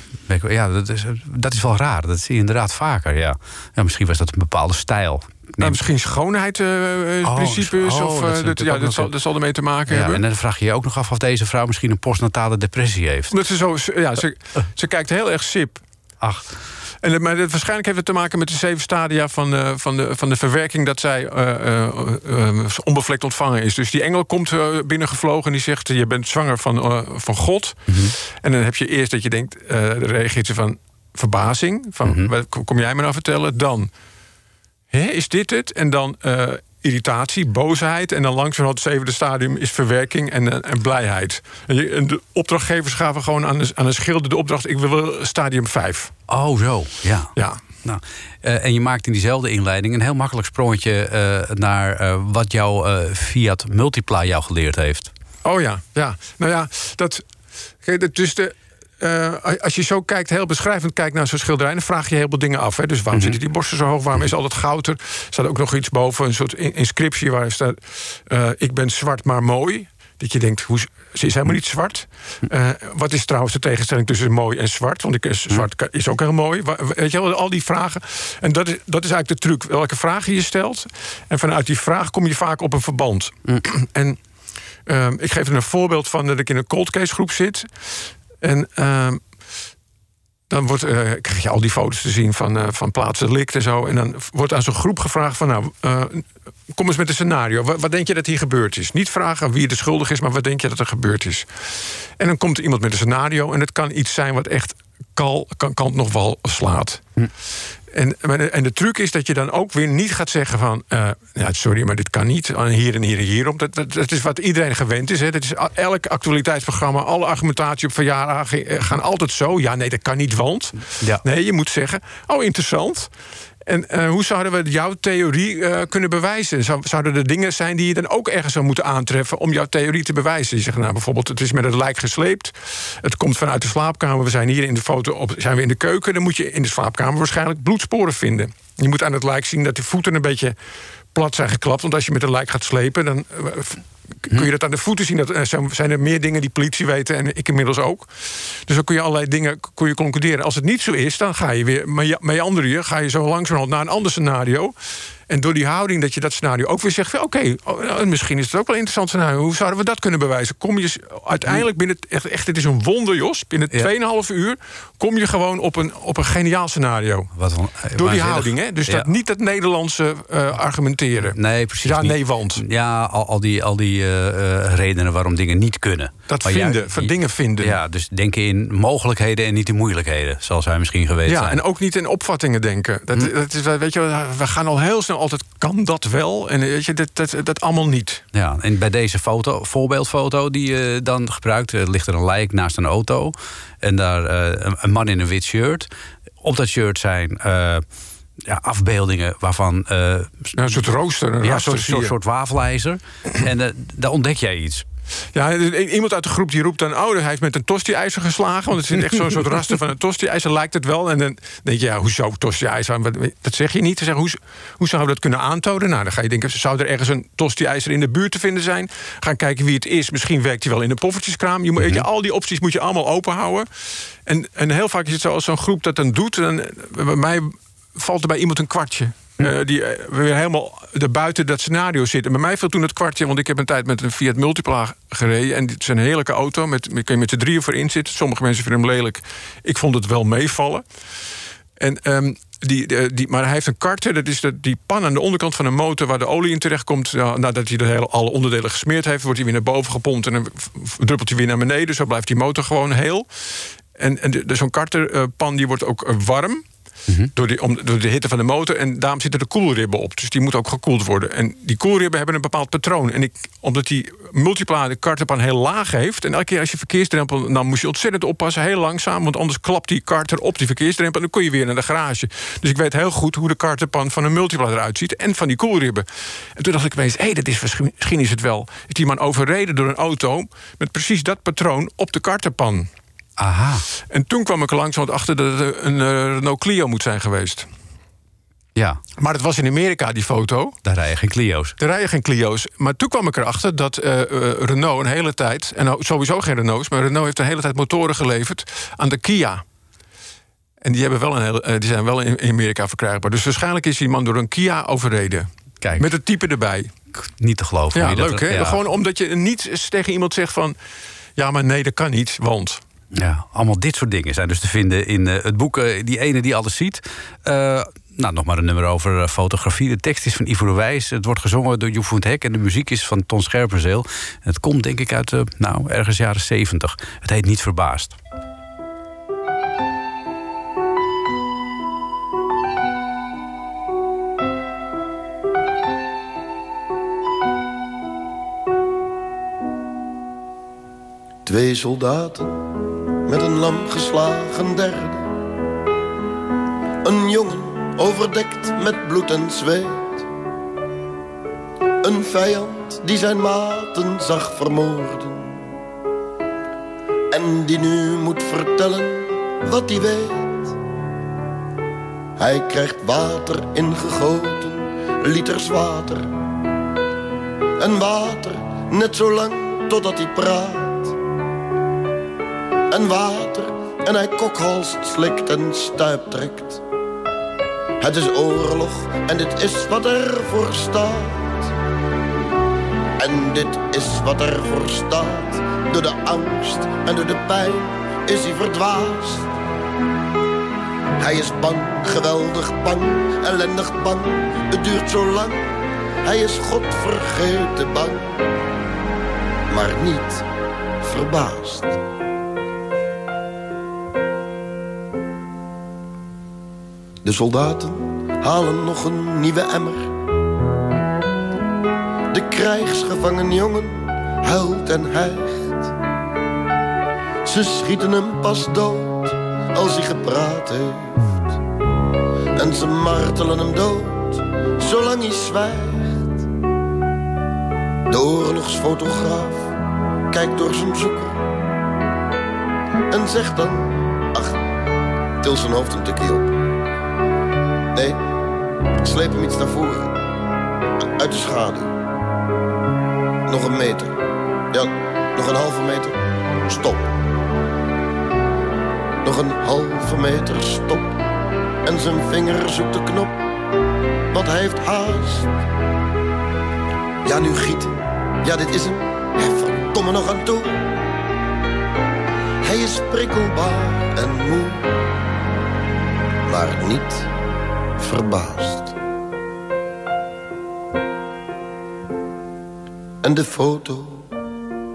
ja dat, is, dat is wel raar. Dat zie je inderdaad vaker, ja. ja misschien was dat een bepaalde stijl. Nou, misschien schoonheidsprincipes. Oh, of, dat eh, is dat, natuurlijk ja, dat, zal, dat ermee te maken ja, hebben. en dan vraag je je ook nog af of deze vrouw misschien een postnatale depressie heeft. Omdat ze, zo, ja, ze, ze kijkt heel erg sip. Ach, En, het- maar het, waarschijnlijk heeft het te maken met de zeven stadia van, eh, van, de, van de verwerking dat zij eh, eh, eh, onbevlekt ontvangen is. Dus die engel komt eh, binnengevlogen en die zegt: Je bent zwanger van, eh, van God. En dan heb je eerst dat je denkt: eh reageert ze van verbazing. Van, wat kom jij me nou vertellen? Dan, hè, is dit het? En dan. Irritatie, boosheid en dan langzaam het zevende stadium is verwerking en, eh, en blijheid. En, de opdrachtgevers gaven gewoon aan de, aan de schilder de opdracht: ik wil stadium 5. oh zo, ja. Ja. Nou, eh, en je maakt in diezelfde inleiding een heel makkelijk sprongetje eh, naar wat jouw Fiat Multipla jou geleerd heeft. Oh ja, ja. Nou ja, dat. Kijk, dus de. Eh, als je zo kijkt, heel beschrijvend kijkt naar zo'n schilderij, dan vraag je heel veel dingen af. Hè. Dus waarom zitten die borsten zo hoog? Waarom is al dat goud er? Er staat ook nog iets boven, een soort in- inscriptie waar staat: eh, Ik ben zwart maar mooi. Dat je denkt, hoe, ze is helemaal niet zwart. Eh, wat is trouwens de tegenstelling tussen mooi en zwart? Want ik, zwart is ook heel mooi. Weet je wel, al die vragen. En dat is, dat is eigenlijk de truc. Welke vragen je stelt. En vanuit die vraag kom je vaak op een verband. En Ehm, ik geef er een voorbeeld van dat ik in een cold case groep zit. En ehm, dan wordt, eh, krijg je al die foto's te zien van, uh, van plaatsdelict en zo. En dan wordt aan zo'n groep gevraagd van... nou, uh, kom eens met een scenario. Wat, denk je dat hier gebeurd is? Niet vragen wie er schuldig is, maar wat denk je dat er gebeurd is? En dan komt iemand met een scenario... en het kan iets zijn wat echt kal, kan, kan nog wel slaat. Hm. En, en de truc is dat je dan ook weer niet gaat zeggen van... Uh, ja, sorry, maar dit kan niet, hier en hier en hierom. Dat, dat, dat is wat iedereen gewend is. Hè. Dat is elk actualiteitsprogramma, alle argumentatie op verjaardagen... gaan altijd zo. Ja, nee, dat kan niet, want... Ja. Nee, je moet zeggen, oh, interessant. En uh, hoe zouden we jouw theorie uh, kunnen bewijzen? Zou, zouden er dingen zijn die je dan ook ergens zou moeten aantreffen om jouw theorie te bewijzen? Je zegt nou bijvoorbeeld, het is met het lijk gesleept. Het komt vanuit de slaapkamer. We zijn hier in de foto op, zijn we in de keuken. Dan moet je in de slaapkamer waarschijnlijk bloedsporen vinden. Je moet aan het lijk zien dat de voeten een beetje plat zijn geklapt. Want als je met een lijk gaat slepen, dan uh, kun je dat aan de voeten zien. Dat, er zijn er meer dingen die politie weten en ik inmiddels ook. Dus dan kun je allerlei dingen kun je concluderen. Als het niet zo is, dan ga je weer meanderen. Ga je zo langzamerhand naar een ander scenario. En door die houding dat je dat scenario ook weer zegt... oké, okay, oh, nou, misschien is het ook wel een interessant scenario. Hoe zouden we dat kunnen bewijzen? Kom je uiteindelijk binnen... Echt, echt het is een wonder, Jos. Binnen ja. 2,5 uur kom je gewoon op een, op een geniaal scenario. Wat een, eh, door die houding, hè? Dus dat niet het Nederlandse uh, argumenteren. Nee, precies Ja, nee, want. Ja, al, al die, al die uh, redenen waarom dingen niet kunnen. Dat vinden, van dingen vinden. Ja, dus denken in mogelijkheden en niet in moeilijkheden. Zoals wij misschien geweest ja, zijn. Ja, en ook niet in opvattingen denken. Dat, hm. dat is, weet je, we gaan al heel snel altijd... kan dat wel? En weet je, dat, dat, dat allemaal niet. Ja, en bij deze foto, voorbeeldfoto die je dan gebruikt... ligt er een lijk naast een auto. En daar een, een man in een wit shirt. Op dat shirt zijn... ja, afbeeldingen waarvan... Uh, ja, een soort rooster. Een ja, een soort, soort, soort wafelijzer. en uh, daar ontdek jij iets. Ja, iemand uit de groep die roept dan... oh, hij is met een tosti-ijzer geslagen. Want het is echt zo'n soort [LAUGHS] raster van een tosti-ijzer, lijkt het wel. En dan denk je, ja, hoezo tosti-ijzer? Dat zeg je niet. Zeg, hoe, hoe zou we dat kunnen aantonen? Nou, dan ga je denken, zou er ergens een tosti-ijzer in de buurt te vinden zijn? Gaan kijken wie het is. Misschien werkt hij wel in een poffertjeskraam. Je moet, je, al die opties moet je allemaal openhouden. En, en heel vaak is het zo, als zo'n groep dat dan doet... Dan, bij mij valt er bij iemand een kwartje. Uh, die uh, weer helemaal buiten dat scenario zitten. Bij mij viel toen het kwartje, want ik heb een tijd met een Fiat Multipla gereden. En het is een heerlijke auto, met, kun je met z'n drieën voor in zitten. Sommige mensen vinden hem lelijk. Ik vond het wel meevallen. En, um, die, die, maar hij heeft een karter, dat is de, die pan aan de onderkant van een motor... waar de olie in terechtkomt. Ja, nadat hij de hele, alle onderdelen gesmeerd heeft... wordt hij weer naar boven gepompt en dan druppelt hij weer naar beneden. Zo blijft die motor gewoon heel. En, en zo'n karterpan die wordt ook warm... Mhm. door, die, om, door de hitte van de motor. En daarom zitten de koelribben op. Dus die moeten ook gekoeld worden. En die koelribben hebben een bepaald patroon. En ik, omdat die multipla de karterpan heel laag heeft... en elke keer als je verkeersdrempel... dan moest je ontzettend oppassen, heel langzaam... want anders klapt die karter op die verkeersdrempel... en dan kun je weer naar de garage. Dus ik weet heel goed hoe de karterpan van een multipla eruit ziet... en van die koelribben. En toen dacht ik opeens, hé, hey, dat is misschien is het wel... is die man overreden door een auto... met precies dat patroon op de karterpan. Aha. En toen kwam ik er langzaam achter dat het een uh, Renault Clio moet zijn geweest. Ja. Maar het was in Amerika, die foto. Daar rijden geen Clio's. Daar rijden geen Clio's. Maar toen kwam ik erachter dat uh, uh, Renault een hele tijd... en nou, sowieso geen Renault's... maar Renault heeft een hele tijd motoren geleverd aan de Kia. En die, hebben wel een hele, die zijn wel in Amerika verkrijgbaar. Dus waarschijnlijk is die man door een Kia overreden. Kijk. Met het type erbij. Niet te geloven. Ja, leuk hè? Ja. Gewoon omdat je niet tegen iemand zegt van... ja, maar nee, dat kan niet, want... Ja, allemaal dit soort dingen zijn dus te vinden in uh, het boek uh, Die ene die alles ziet. Uh, nou, nog maar een nummer over fotografie. De tekst is van Ivo de Wijs. Het wordt gezongen door Joep van het Hek. En de muziek is van Ton Scherpenzeel. Het komt denk ik uit, nou, ergens jaren 70. Het heet Niet Verbaasd. Twee soldaten met een lam geslagen derde. Een jongen overdekt met bloed en zweet. Een vijand die zijn maten zag vermoorden. En die nu moet vertellen wat hij weet. Hij krijgt water ingegoten, liters water. En water net zo lang totdat hij praat en water en hij kokhalst, slikt en stuiptrekt. Het is oorlog en dit is wat er voor staat. En dit is wat er voor staat. Door de angst en door de pijn is hij verdwaasd. Hij is bang, geweldig bang, ellendig bang. Het duurt zo lang. Hij is godvergeten bang. Maar niet verbaasd. De soldaten halen nog een nieuwe emmer. De krijgsgevangen jongen huilt en hijgt. Ze schieten hem pas dood als hij gepraat heeft. En ze martelen hem dood zolang hij zwijgt. De oorlogsfotograaf kijkt door zijn zoeker. En zegt dan, ach, til zijn hoofd een tikje op. Nee, sleep hem iets naar voren. Uit de schaduw. Nog een meter. Ja, nog een halve meter. Stop. Nog een halve meter, stop. En zijn vinger zoekt de knop. Want hij heeft haast. Ja, nu giet. Ja, dit is hem. Ja, verdomme nog aan toe. Hij is prikkelbaar en moe. Maar niet verbaasd. En de foto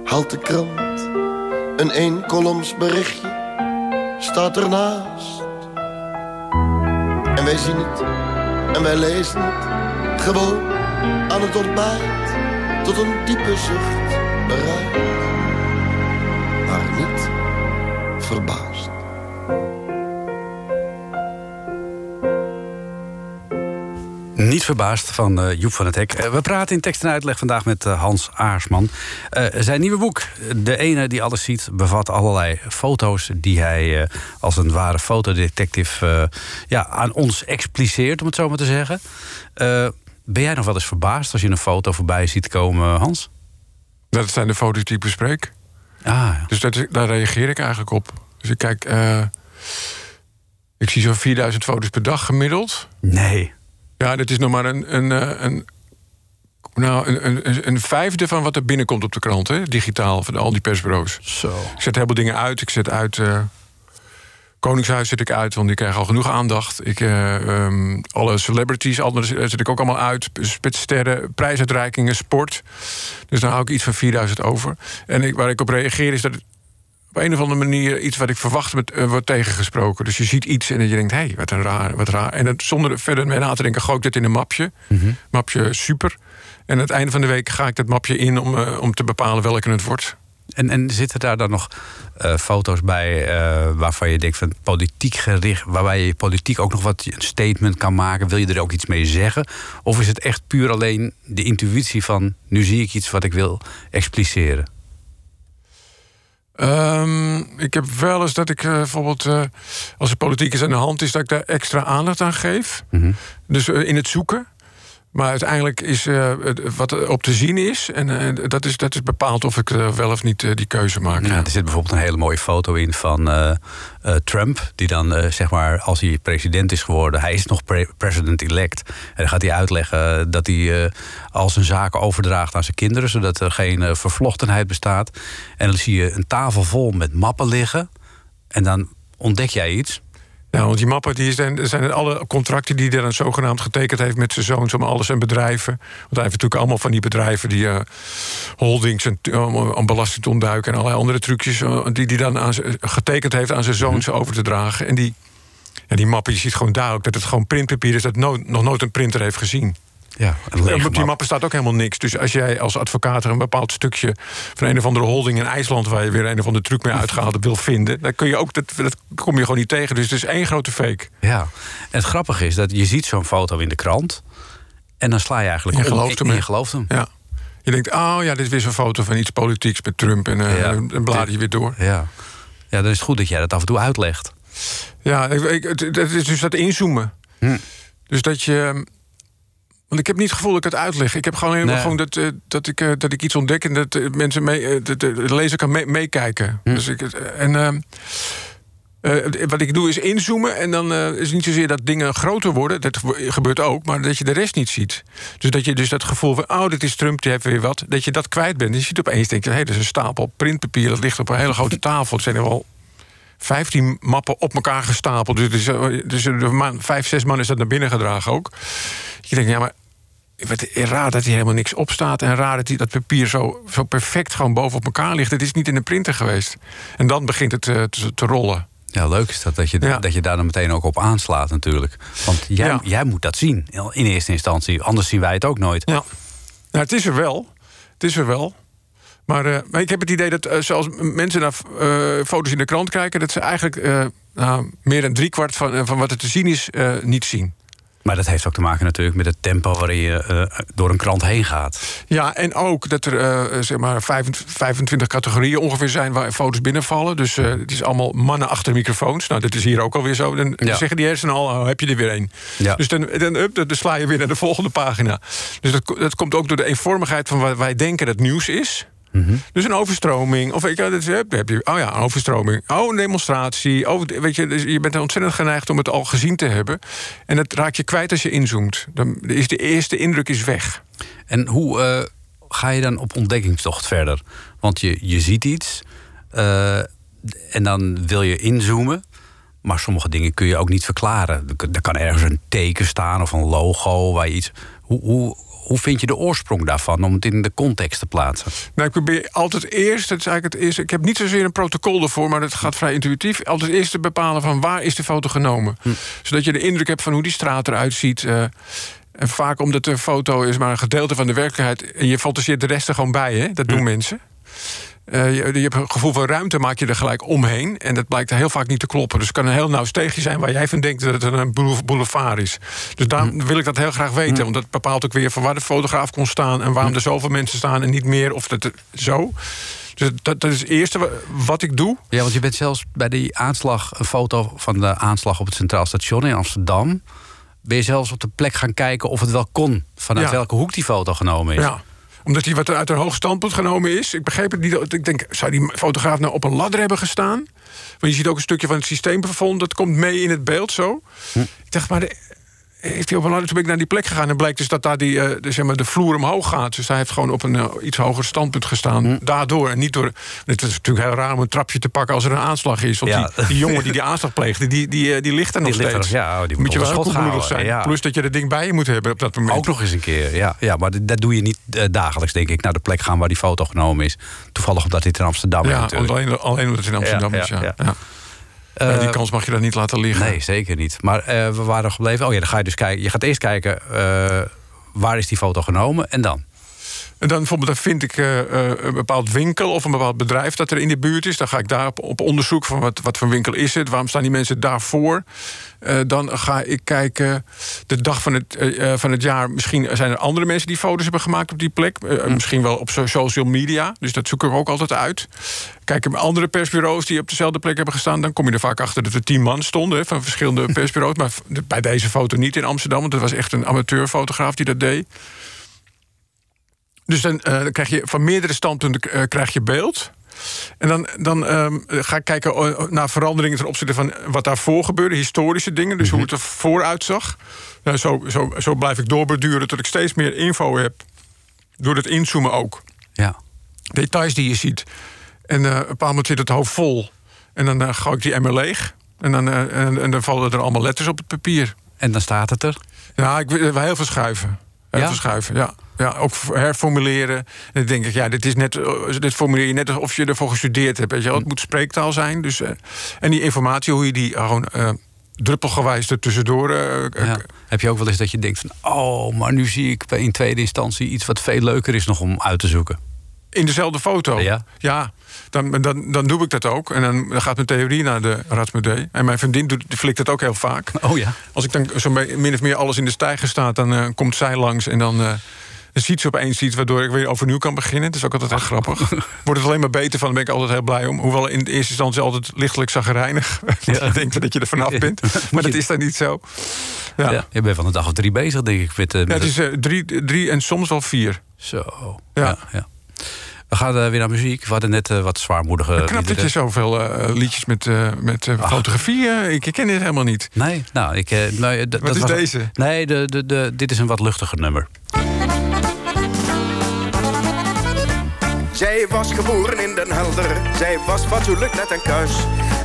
haalt de krant. Een eenkoloms berichtje staat ernaast. En wij zien het en wij lezen het. Gewoon aan het ontbijt tot een diepe zucht bereid. Maar niet verbaasd. Verbaasd van uh, Joep van het Hek. Uh, we praten in tekst en uitleg vandaag met uh, Hans Aarsman. zijn nieuwe boek, De ene die alles ziet, bevat allerlei foto's die hij als een ware fotodetective ja, aan ons expliceert, om het zo maar te zeggen. ben jij nog wel eens verbaasd als je een foto voorbij ziet komen, Hans? Dat zijn de foto's die ik bespreek. Ah, ja. Dus dat, daar reageer ik eigenlijk op. Dus ik kijk. ik zie zo'n 4000 foto's per dag gemiddeld. Nee. Ja, dat is nog maar een, een, een, nou, een, een, een, vijfde van wat er binnenkomt op de krant, hè? digitaal, van al die persbureaus. Zo. Ik zet heel veel dingen uit. Ik zet uit. Uh, Koningshuis zet ik uit, want die krijgen al genoeg aandacht. Ik, uh, um, alle celebrities alles zet ik ook allemaal uit. Spitsterren, prijsuitreikingen, sport. Dus dan hou ik iets van 4000 over. En ik, waar ik op reageer is dat op een of andere manier iets wat ik verwacht met, uh, wordt tegengesproken. Dus je ziet iets en je denkt, hé, hey, wat een raar, wat raar. En het, zonder verder mee na te denken, gooi ik dit in een mapje. Mhm. Mapje super. En aan het einde van de week ga ik dat mapje in om, uh, om te bepalen welke het wordt. En, en zitten daar dan nog uh, foto's bij waarvan je denkt van politiek gericht, waarbij je politiek ook nog wat een statement kan maken? Wil je er ook iets mee zeggen? Of is het echt puur alleen de intuïtie van nu zie ik iets wat ik wil expliceren? Um, ik heb wel eens dat ik uh, bijvoorbeeld, uh, als er politiek is aan de hand is, dat ik daar extra aandacht aan geef. Mm -hmm. Dus uh, in het zoeken. Maar uiteindelijk is wat op te zien is, en dat, is, dat is bepaald of ik wel of niet die keuze maak. Er zit bijvoorbeeld een hele mooie foto in van Trump, die dan zeg maar, als hij president is geworden, hij is nog pre president-elect. En dan gaat hij uitleggen dat hij al zijn zaken overdraagt aan zijn kinderen, zodat er geen vervlochtenheid bestaat. En dan zie je een tafel vol met mappen liggen. En dan ontdek jij iets. Ja, want die mappen die zijn, zijn alle contracten die hij dan zogenaamd getekend heeft met zijn zoons om alles en bedrijven. Want hij heeft natuurlijk allemaal van die bedrijven die uh, holdings en om belasting te ontduiken en allerlei andere trucjes uh, die hij dan aan, getekend heeft aan zijn zoons mm -hmm. over te dragen. En die, ja, die mappen, je ziet gewoon duidelijk dat het gewoon printpapier is dat no nog nooit een printer heeft gezien. Ja, op die mappen staat ook helemaal niks. Dus als jij als advocaat er een bepaald stukje van een of andere holding in IJsland... waar je weer een of andere truc mee uitgehaald wil vinden... dan kun je ook, dat, dat kom je gewoon niet tegen. Dus het is één grote fake. Ja, en het grappige is dat je ziet zo'n foto in de krant... en dan sla je eigenlijk je gelooft hem, je gelooft hem. Ja. Je denkt, oh ja, dit is weer zo'n foto van iets politieks met Trump... en uh, Ja. dan blader je weer door. Ja. ja, dan is het goed dat jij dat af en toe uitlegt. Ja, ik, ik, dat is dus dat inzoomen. Hm. Dus dat je... Want ik heb niet het gevoel dat ik het uitleg. Ik heb gewoon, Nee. gewoon dat, uh, dat, ik, uh, dat ik iets ontdek en dat uh, mensen mee, de, lezer kan mee- meekijken. Hm. Dus ik, en ehm, eh, wat ik doe is inzoomen en dan eh, is het niet zozeer dat dingen groter worden. Dat gebeurt ook, maar dat je de rest niet ziet. Dus dat je dus dat gevoel van, oh, dit is Trump, die heeft weer wat. Dat je dat kwijt bent. En je ziet opeens, denk je, hé, hey, dat is een stapel printpapier. Dat ligt op een hele grote [LAUGHS] tafel. Het zijn er wel 15 mappen op elkaar gestapeld. Dus, dus, eh, dus vijf, zes man is dat naar binnen gedragen ook. Je denkt, ja, maar wat raar dat hier helemaal niks op staat. En raar dat die, dat papier zo, zo perfect gewoon boven op elkaar ligt. Het is niet in de printer geweest. En dan begint het eh, te, te rollen. Ja, leuk is dat, dat je, Ja. dat je daar dan meteen ook op aanslaat natuurlijk. Want jij, Ja. jij moet dat zien in eerste instantie. Anders zien wij het ook nooit. Ja. Nou, het is er wel. Het is er wel. Maar, eh, maar ik heb het idee dat eh, zoals mensen naar eh, foto's in de krant kijken... dat ze eigenlijk eh, nou, meer dan driekwart van, eh, van wat er te zien is, eh, niet zien. Maar dat heeft ook te maken natuurlijk met het tempo waarin je eh, door een krant heen gaat. Ja, en ook dat er eh, zeg maar 25, 25 categorieën ongeveer zijn waar foto's binnenvallen. Dus eh, het is allemaal mannen achter microfoons. Nou, dat is hier ook alweer zo. Dan Ja. zeggen die hersenen al, oh, heb je er weer één. Ja. Dus dan, dan, up, dan sla je weer naar de volgende pagina. Dus dat, dat komt ook door de eenvormigheid van wat wij denken dat nieuws is. Dus een overstroming. Of dat is, heb je, oh ja, een overstroming. Oh, een demonstratie. Oh, weet je, dus je bent ontzettend geneigd om het al gezien te hebben. En dat raak je kwijt als je inzoomt. Dan is de eerste indruk is weg. En hoe eh, ga je dan op ontdekkingstocht verder? Want je, je ziet iets eh, en dan wil je inzoomen. Maar sommige dingen kun je ook niet verklaren. Er kan- Er kan ergens een teken staan of een logo waar je iets. Hoe, hoe, hoe vind je de oorsprong daarvan om het in de context te plaatsen? Nou, ik probeer altijd eerst, dat is eigenlijk het eerste. Ik heb niet zozeer een protocol ervoor, maar dat gaat vrij intuïtief. Altijd eerst te bepalen van waar is de foto genomen. Zodat je de indruk hebt van hoe die straat eruit ziet. eh, en vaak omdat de foto is maar een gedeelte van de werkelijkheid. En je fantaseert de rest er gewoon bij, hè? Dat doen mensen. Eh, je, je hebt een gevoel van ruimte, maak je er gelijk omheen. En dat blijkt heel vaak niet te kloppen. Dus het kan een heel nauw steegje zijn waar jij van denkt dat het een boule- boulevard is. Dus daarom wil ik dat heel graag weten. Want dat bepaalt ook weer van waar de fotograaf kon staan en waarom er zoveel mensen staan en niet meer. Of dat zo. Dus dat, dat is het eerste wa- wat ik doe. Ja, want je bent zelfs bij die aanslag, een foto van de aanslag op het Centraal Station in Amsterdam. Ben je zelfs op de plek gaan kijken of het wel kon. Vanuit Ja. welke hoek die foto genomen is. Ja omdat hij wat uit een hoog standpunt genomen is. Ik begreep het niet. Ik denk, zou die fotograaf nou op een ladder hebben gestaan? Want je ziet ook een stukje van het systeemplafond. Dat komt mee in het beeld zo. Hm. Ik dacht, maar de- heeft hij op een? Toen ben ik naar die plek gegaan. En blijkt dus dat daar die, eh, de, zeg maar, de vloer omhoog gaat. Dus hij heeft gewoon op een eh, iets hoger standpunt gestaan. Hm. Daardoor. En niet door... Het is natuurlijk heel raar om een trapje te pakken als er een aanslag is. Want Ja. die, die jongen die die aanslag pleegde, die, die, eh, die ligt er nog steeds. ja, die moet moet je wel koelbloedig zijn. ja. Plus dat je dat ding bij je moet hebben op dat moment. Ook nog eens een keer, ja. ja maar dat doe je niet dagelijks, denk ik. Naar de plek gaan waar die foto genomen is. Toevallig omdat dit in Amsterdam is Ja, natuurlijk. alleen, alleen omdat het in Amsterdam Ja, is. ja, Ja, ja. Eh, die kans mag je dan niet laten liggen. Nee, zeker niet. Maar eh, we waren gebleven. Oh ja, dan ga je dus kijken. Je gaat eerst kijken eh, waar is die foto genomen en dan. Dan bijvoorbeeld vind ik eh, eh, een bepaald winkel of een bepaald bedrijf dat er in de buurt is. Dan ga ik daar op, op onderzoek van wat, wat voor winkel is het, waarom staan die mensen daarvoor. Eh dan ga ik kijken de dag van het, van het jaar. Misschien zijn er andere mensen die foto's hebben gemaakt op die plek. Eh, Misschien wel op so- social media. Dus dat zoek ik ook altijd uit. Kijk ik bij andere persbureaus die op dezelfde plek hebben gestaan. Dan kom je er vaak achter dat er tien man stonden van verschillende [LAUGHS] persbureaus. Maar bij deze foto niet in Amsterdam. Want het was echt een amateurfotograaf die dat deed. Dus dan, eh, dan krijg je van meerdere standpunten eh, krijg je beeld. En dan, dan ehm, ga ik kijken eh, naar veranderingen ten opzichte van wat daarvoor gebeurde, historische dingen, dus hoe het er vooruit zag. Nou, zo, zo, zo blijf ik doorbeduren tot ik steeds meer info heb. Door het inzoomen ook. Ja. Details die je ziet. En op een bepaald moment zit het hoofd vol. En dan uh, gooi ik die emmer leeg. En dan, uh, en, en, dan vallen er allemaal letters op het papier. En dan staat het er? Ja, ik wil heel veel schuiven. Heel Ja? veel schuiven, ja. Ja, ook herformuleren. En dan denk ik, ja, dit, is net, dit formuleer je net alsof je ervoor gestudeerd hebt. Weet je wel? Het moet spreektaal zijn. Dus, uh, en die informatie, hoe je die gewoon uh, druppelgewijs er tussendoor... Uh, ja. Heb je ook wel eens dat je denkt van... oh, maar nu zie ik in tweede instantie iets wat veel leuker is nog om uit te zoeken? In dezelfde foto? Ja. Ja, dan, dan, dan doe ik dat ook. En dan, dan gaat mijn theorie naar de Radsmodee. En mijn vriendin doet, flikt dat ook heel vaak. Oh ja? Als ik dan zo min of meer alles in de stijger staat... dan uh, komt zij langs en dan... Uh, dan ziet ze opeens iets waardoor ik weer overnieuw kan beginnen. Dat is ook altijd heel grappig. [LAUGHS] Wordt het alleen maar beter van, daar ben ik altijd heel blij om. Hoewel in de eerste instantie altijd lichtelijk zagrijnig. [LAUGHS] Ja. je denkt dat je er vanaf bent. [LAUGHS] Maar dat is dan niet zo. Ja. ja. je bent van een dag of drie bezig, denk ik. Met, met ja, het is uh, drie, drie en soms wel vier. Zo. Ja. ja we gaan uh, weer naar muziek. We hadden net uh, wat zwaarmoedige... Knap dat je zoveel uh, liedjes met, met fotografie... ik ken dit helemaal niet. Nee, nou, ik... nou, wat dat is was, deze? Nee, de, de, de, dit is een wat luchtiger nummer. Zij was geboren in Den Helder, zij was fatsoenlijk net een kuis.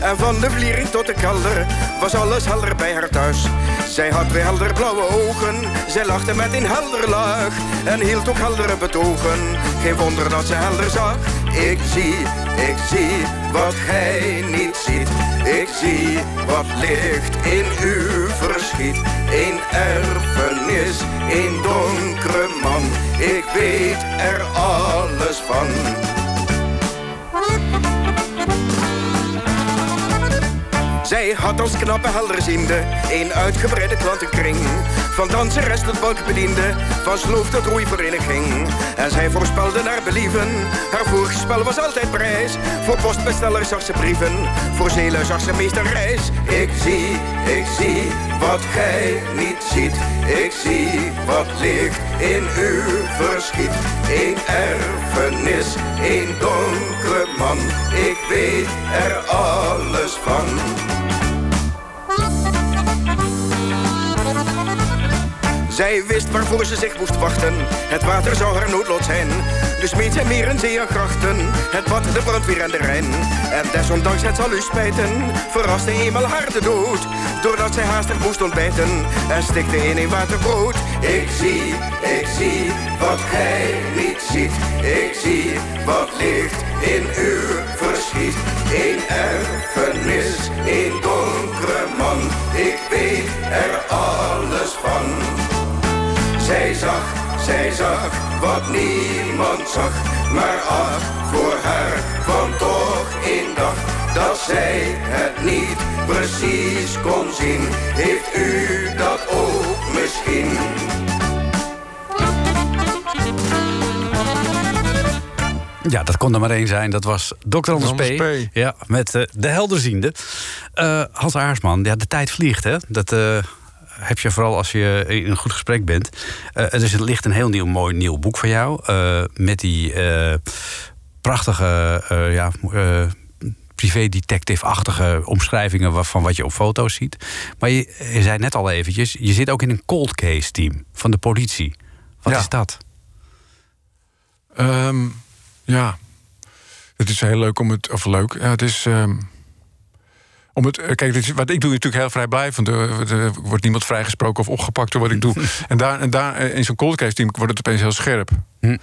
En van de vliering tot de kelder was alles helder bij haar thuis. Zij had twee helder blauwe ogen, zij lachte met een helder laag. En hield ook heldere betogen, geen wonder dat ze helder zag. Ik zie, ik zie wat hij niet ziet. Ik zie wat ligt in uw verschiet. Een erfenis, een donkere man. Ik weet er alles van. Zij had als knappe helderziende een uitgebreide klantenkring. Van danseres tot bankbediende, van sloof tot roeivereniging. En zij voorspelde naar believen, haar voorspel was altijd prijs. Voor postbesteller zag ze brieven, voor zeelui zag ze meester reis. Ik zie, ik zie wat gij niet ziet. Ik zie wat ligt in uw verschiet. Een erfenis, een donkere man. Ik weet er alles van. Bye. Zij wist waarvoor ze zich moest wachten. Het water zou haar noodlot zijn. Dus meet zij meer en zee en grachten. Het bad, de brandweer en de Rijn. En desondanks het zal u spijten. Verraste eenmaal haar de dood. Doordat zij haastig moest ontbijten. En stikte in een waterbrood. Ik zie, ik zie wat gij niet ziet. Ik zie wat ligt in uw verschiet. Een erfenis, een donkere man. Ik weet er alles van. Zij zag, zij zag wat niemand zag. Maar ach, voor haar kwam toch in dag dat zij het niet precies kon zien. Heeft u dat ook misschien? Ja, dat kon er maar één zijn. Dat was Dr. Anders P. Anders P. Ja, met eh, de helderziende. Eh Hans Aarsman, ja, de tijd vliegt, hè? Dat eh, heb je vooral als je in een goed gesprek bent. Eh dus er ligt een heel nieuw, mooi nieuw boek van jou. eh, met die eh, prachtige, eh, ja... eh, privé-detective-achtige omschrijvingen van wat je op foto's ziet. Maar je, je zei net al eventjes, je zit ook in een cold case team van de politie. Wat Ja. is dat? Ehm, ja, het is heel leuk om het. Of leuk, ja, het is. ehm, om het, eh, kijk, wat ik doe is natuurlijk heel vrijblijvend. Er, er wordt niemand vrijgesproken of opgepakt door wat ik doe. [LAUGHS] en daar, en daar eh, in zo'n cold case team wordt het opeens heel scherp. Hm.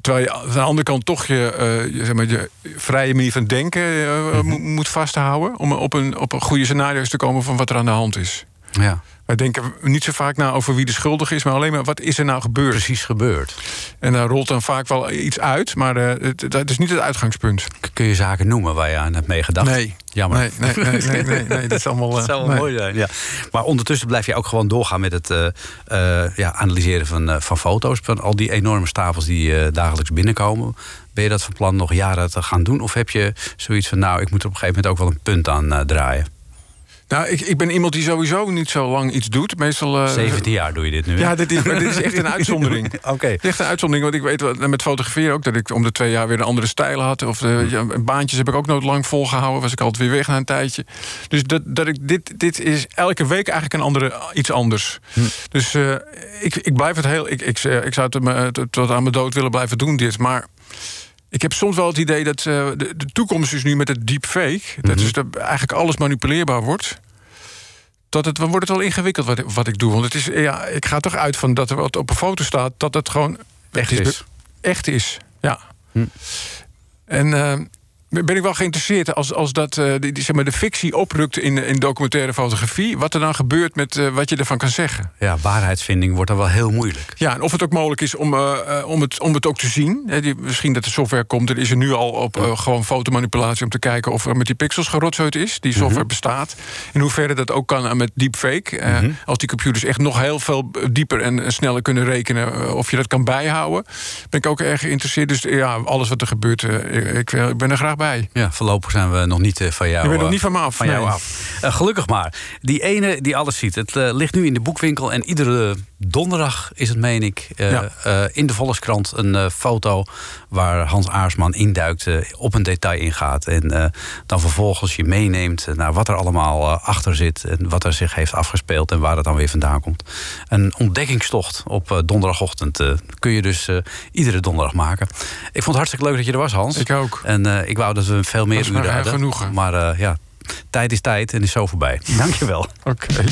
Terwijl je aan de andere kant toch je, eh, je, zeg maar, je vrije manier van denken eh, Mhm. moet, moet vasthouden. Om op een, op een goede scenario's te komen van wat er aan de hand is. Ja, Wij denken niet zo vaak na over wie de schuldige is, maar alleen maar wat is er nou gebeurd. precies gebeurd. En daar rolt dan vaak wel iets uit, maar eh, het, dat is niet het uitgangspunt. Kun je zaken noemen waar je aan hebt meegedacht? Nee. Jammer. Nee, nee, nee, nee, nee, nee, dat is allemaal. [LAUGHS] Dat eh, zou wel nee. mooi zijn, ja. Maar ondertussen blijf je ook gewoon doorgaan met het eh, ja, analyseren van, van foto's. Van al die enorme stapels die dagelijks binnenkomen. Ben je dat van plan nog jaren te gaan doen? Of heb je zoiets van, nou, ik moet er op een gegeven moment ook wel een punt aan draaien? Nou, ik, ik ben iemand die sowieso niet zo lang iets doet. Meestal. eh, 17 jaar doe je dit nu, hè? Ja, dit is, dit is echt een uitzondering. [LAUGHS] Oké. Echt een uitzondering, want ik weet met fotograferen ook... dat ik om de twee jaar weer een andere stijl had. Of eh, ja, baantjes heb ik ook nooit lang volgehouden. Was ik altijd weer weg na een tijdje. Dus dat, dat ik, dit, dit is elke week eigenlijk een andere, iets anders. Dus eh, ik, ik blijf het heel... Ik, ik, eh, ik zou het me, tot aan mijn dood willen blijven doen, dit. Maar ik heb soms wel het idee dat eh, de, de toekomst is nu met het deepfake... dat is dat eigenlijk alles manipuleerbaar wordt dat het, dan wordt het wel ingewikkeld wat, ik- wat ik doe. Want het is, ja, ik ga toch uit van dat er wat op een foto staat, dat het gewoon Echt is. Echt is, ja. Hm. En eh, ben ik wel geïnteresseerd als, als dat, eh, die, zeg maar, de fictie oprukt in, in documentaire fotografie, wat er dan gebeurt met eh, wat je ervan kan zeggen. Ja, waarheidsvinding wordt dan wel heel moeilijk. Ja, en of het ook mogelijk is om, eh, om, het, om het ook te zien. Die, misschien dat de software komt, er is er nu al op gewoon fotomanipulatie om te kijken of er met die pixels gerotzooid is. Die software bestaat. In hoeverre dat ook kan met deepfake. Eh, Als die computers echt nog heel veel dieper en sneller kunnen rekenen, of je dat kan bijhouden. Ben ik ook erg geïnteresseerd. Dus ja, alles wat er gebeurt, ik, ik ben er graag bij. Ja, voorlopig zijn we nog niet eh, van jou, Je bent nog eh, niet van me af, Van jou af. Eh, gelukkig maar. Die ene die alles ziet. Het ligt nu in de boekwinkel. En iedere donderdag is het, meen ik, Ja. in de Volkskrant een foto waar Hans Aarsman induikt, op een detail ingaat. En dan vervolgens je meeneemt naar wat er allemaal achter zit en wat er zich heeft afgespeeld en waar het dan weer vandaan komt. Een ontdekkingstocht op donderdagochtend kun je dus iedere donderdag maken. Ik vond het hartstikke leuk dat je er was, Hans. Ik ook. En ik wou dat we veel meer hadden. genoegen. Maar eh, ja, tijd is tijd en is zo voorbij. [LAUGHS] Dankjewel. Oké.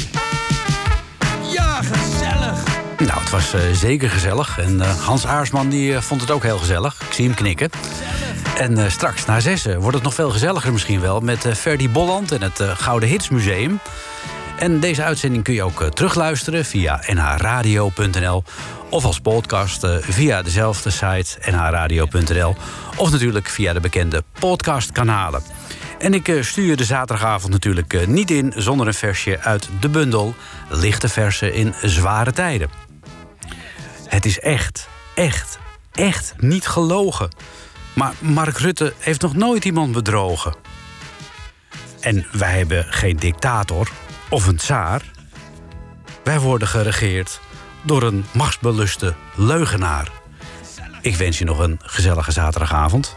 Ja, gezellig. Nou, het was eh, zeker gezellig. En eh, Hans Aarsman die, vond het ook heel gezellig. Ik zie hem knikken. En eh, straks na zessen wordt het nog veel gezelliger misschien wel... met eh Ferdy Bolland en het eh, Gouden Hits Museum. En deze uitzending kun je ook eh, terugluisteren via nhradio.nl... of als podcast eh, via dezelfde site nhradio.nl... of natuurlijk via de bekende podcastkanalen. En ik eh, stuur de zaterdagavond natuurlijk niet in... zonder een versje uit de bundel Lichte Versen in Zware Tijden. Het is echt, echt, echt niet gelogen. Maar Mark Rutte heeft nog nooit iemand bedrogen. En wij hebben geen dictator of een tsaar. Wij worden geregeerd door een machtsbeluste leugenaar. Ik wens je nog een gezellige zaterdagavond.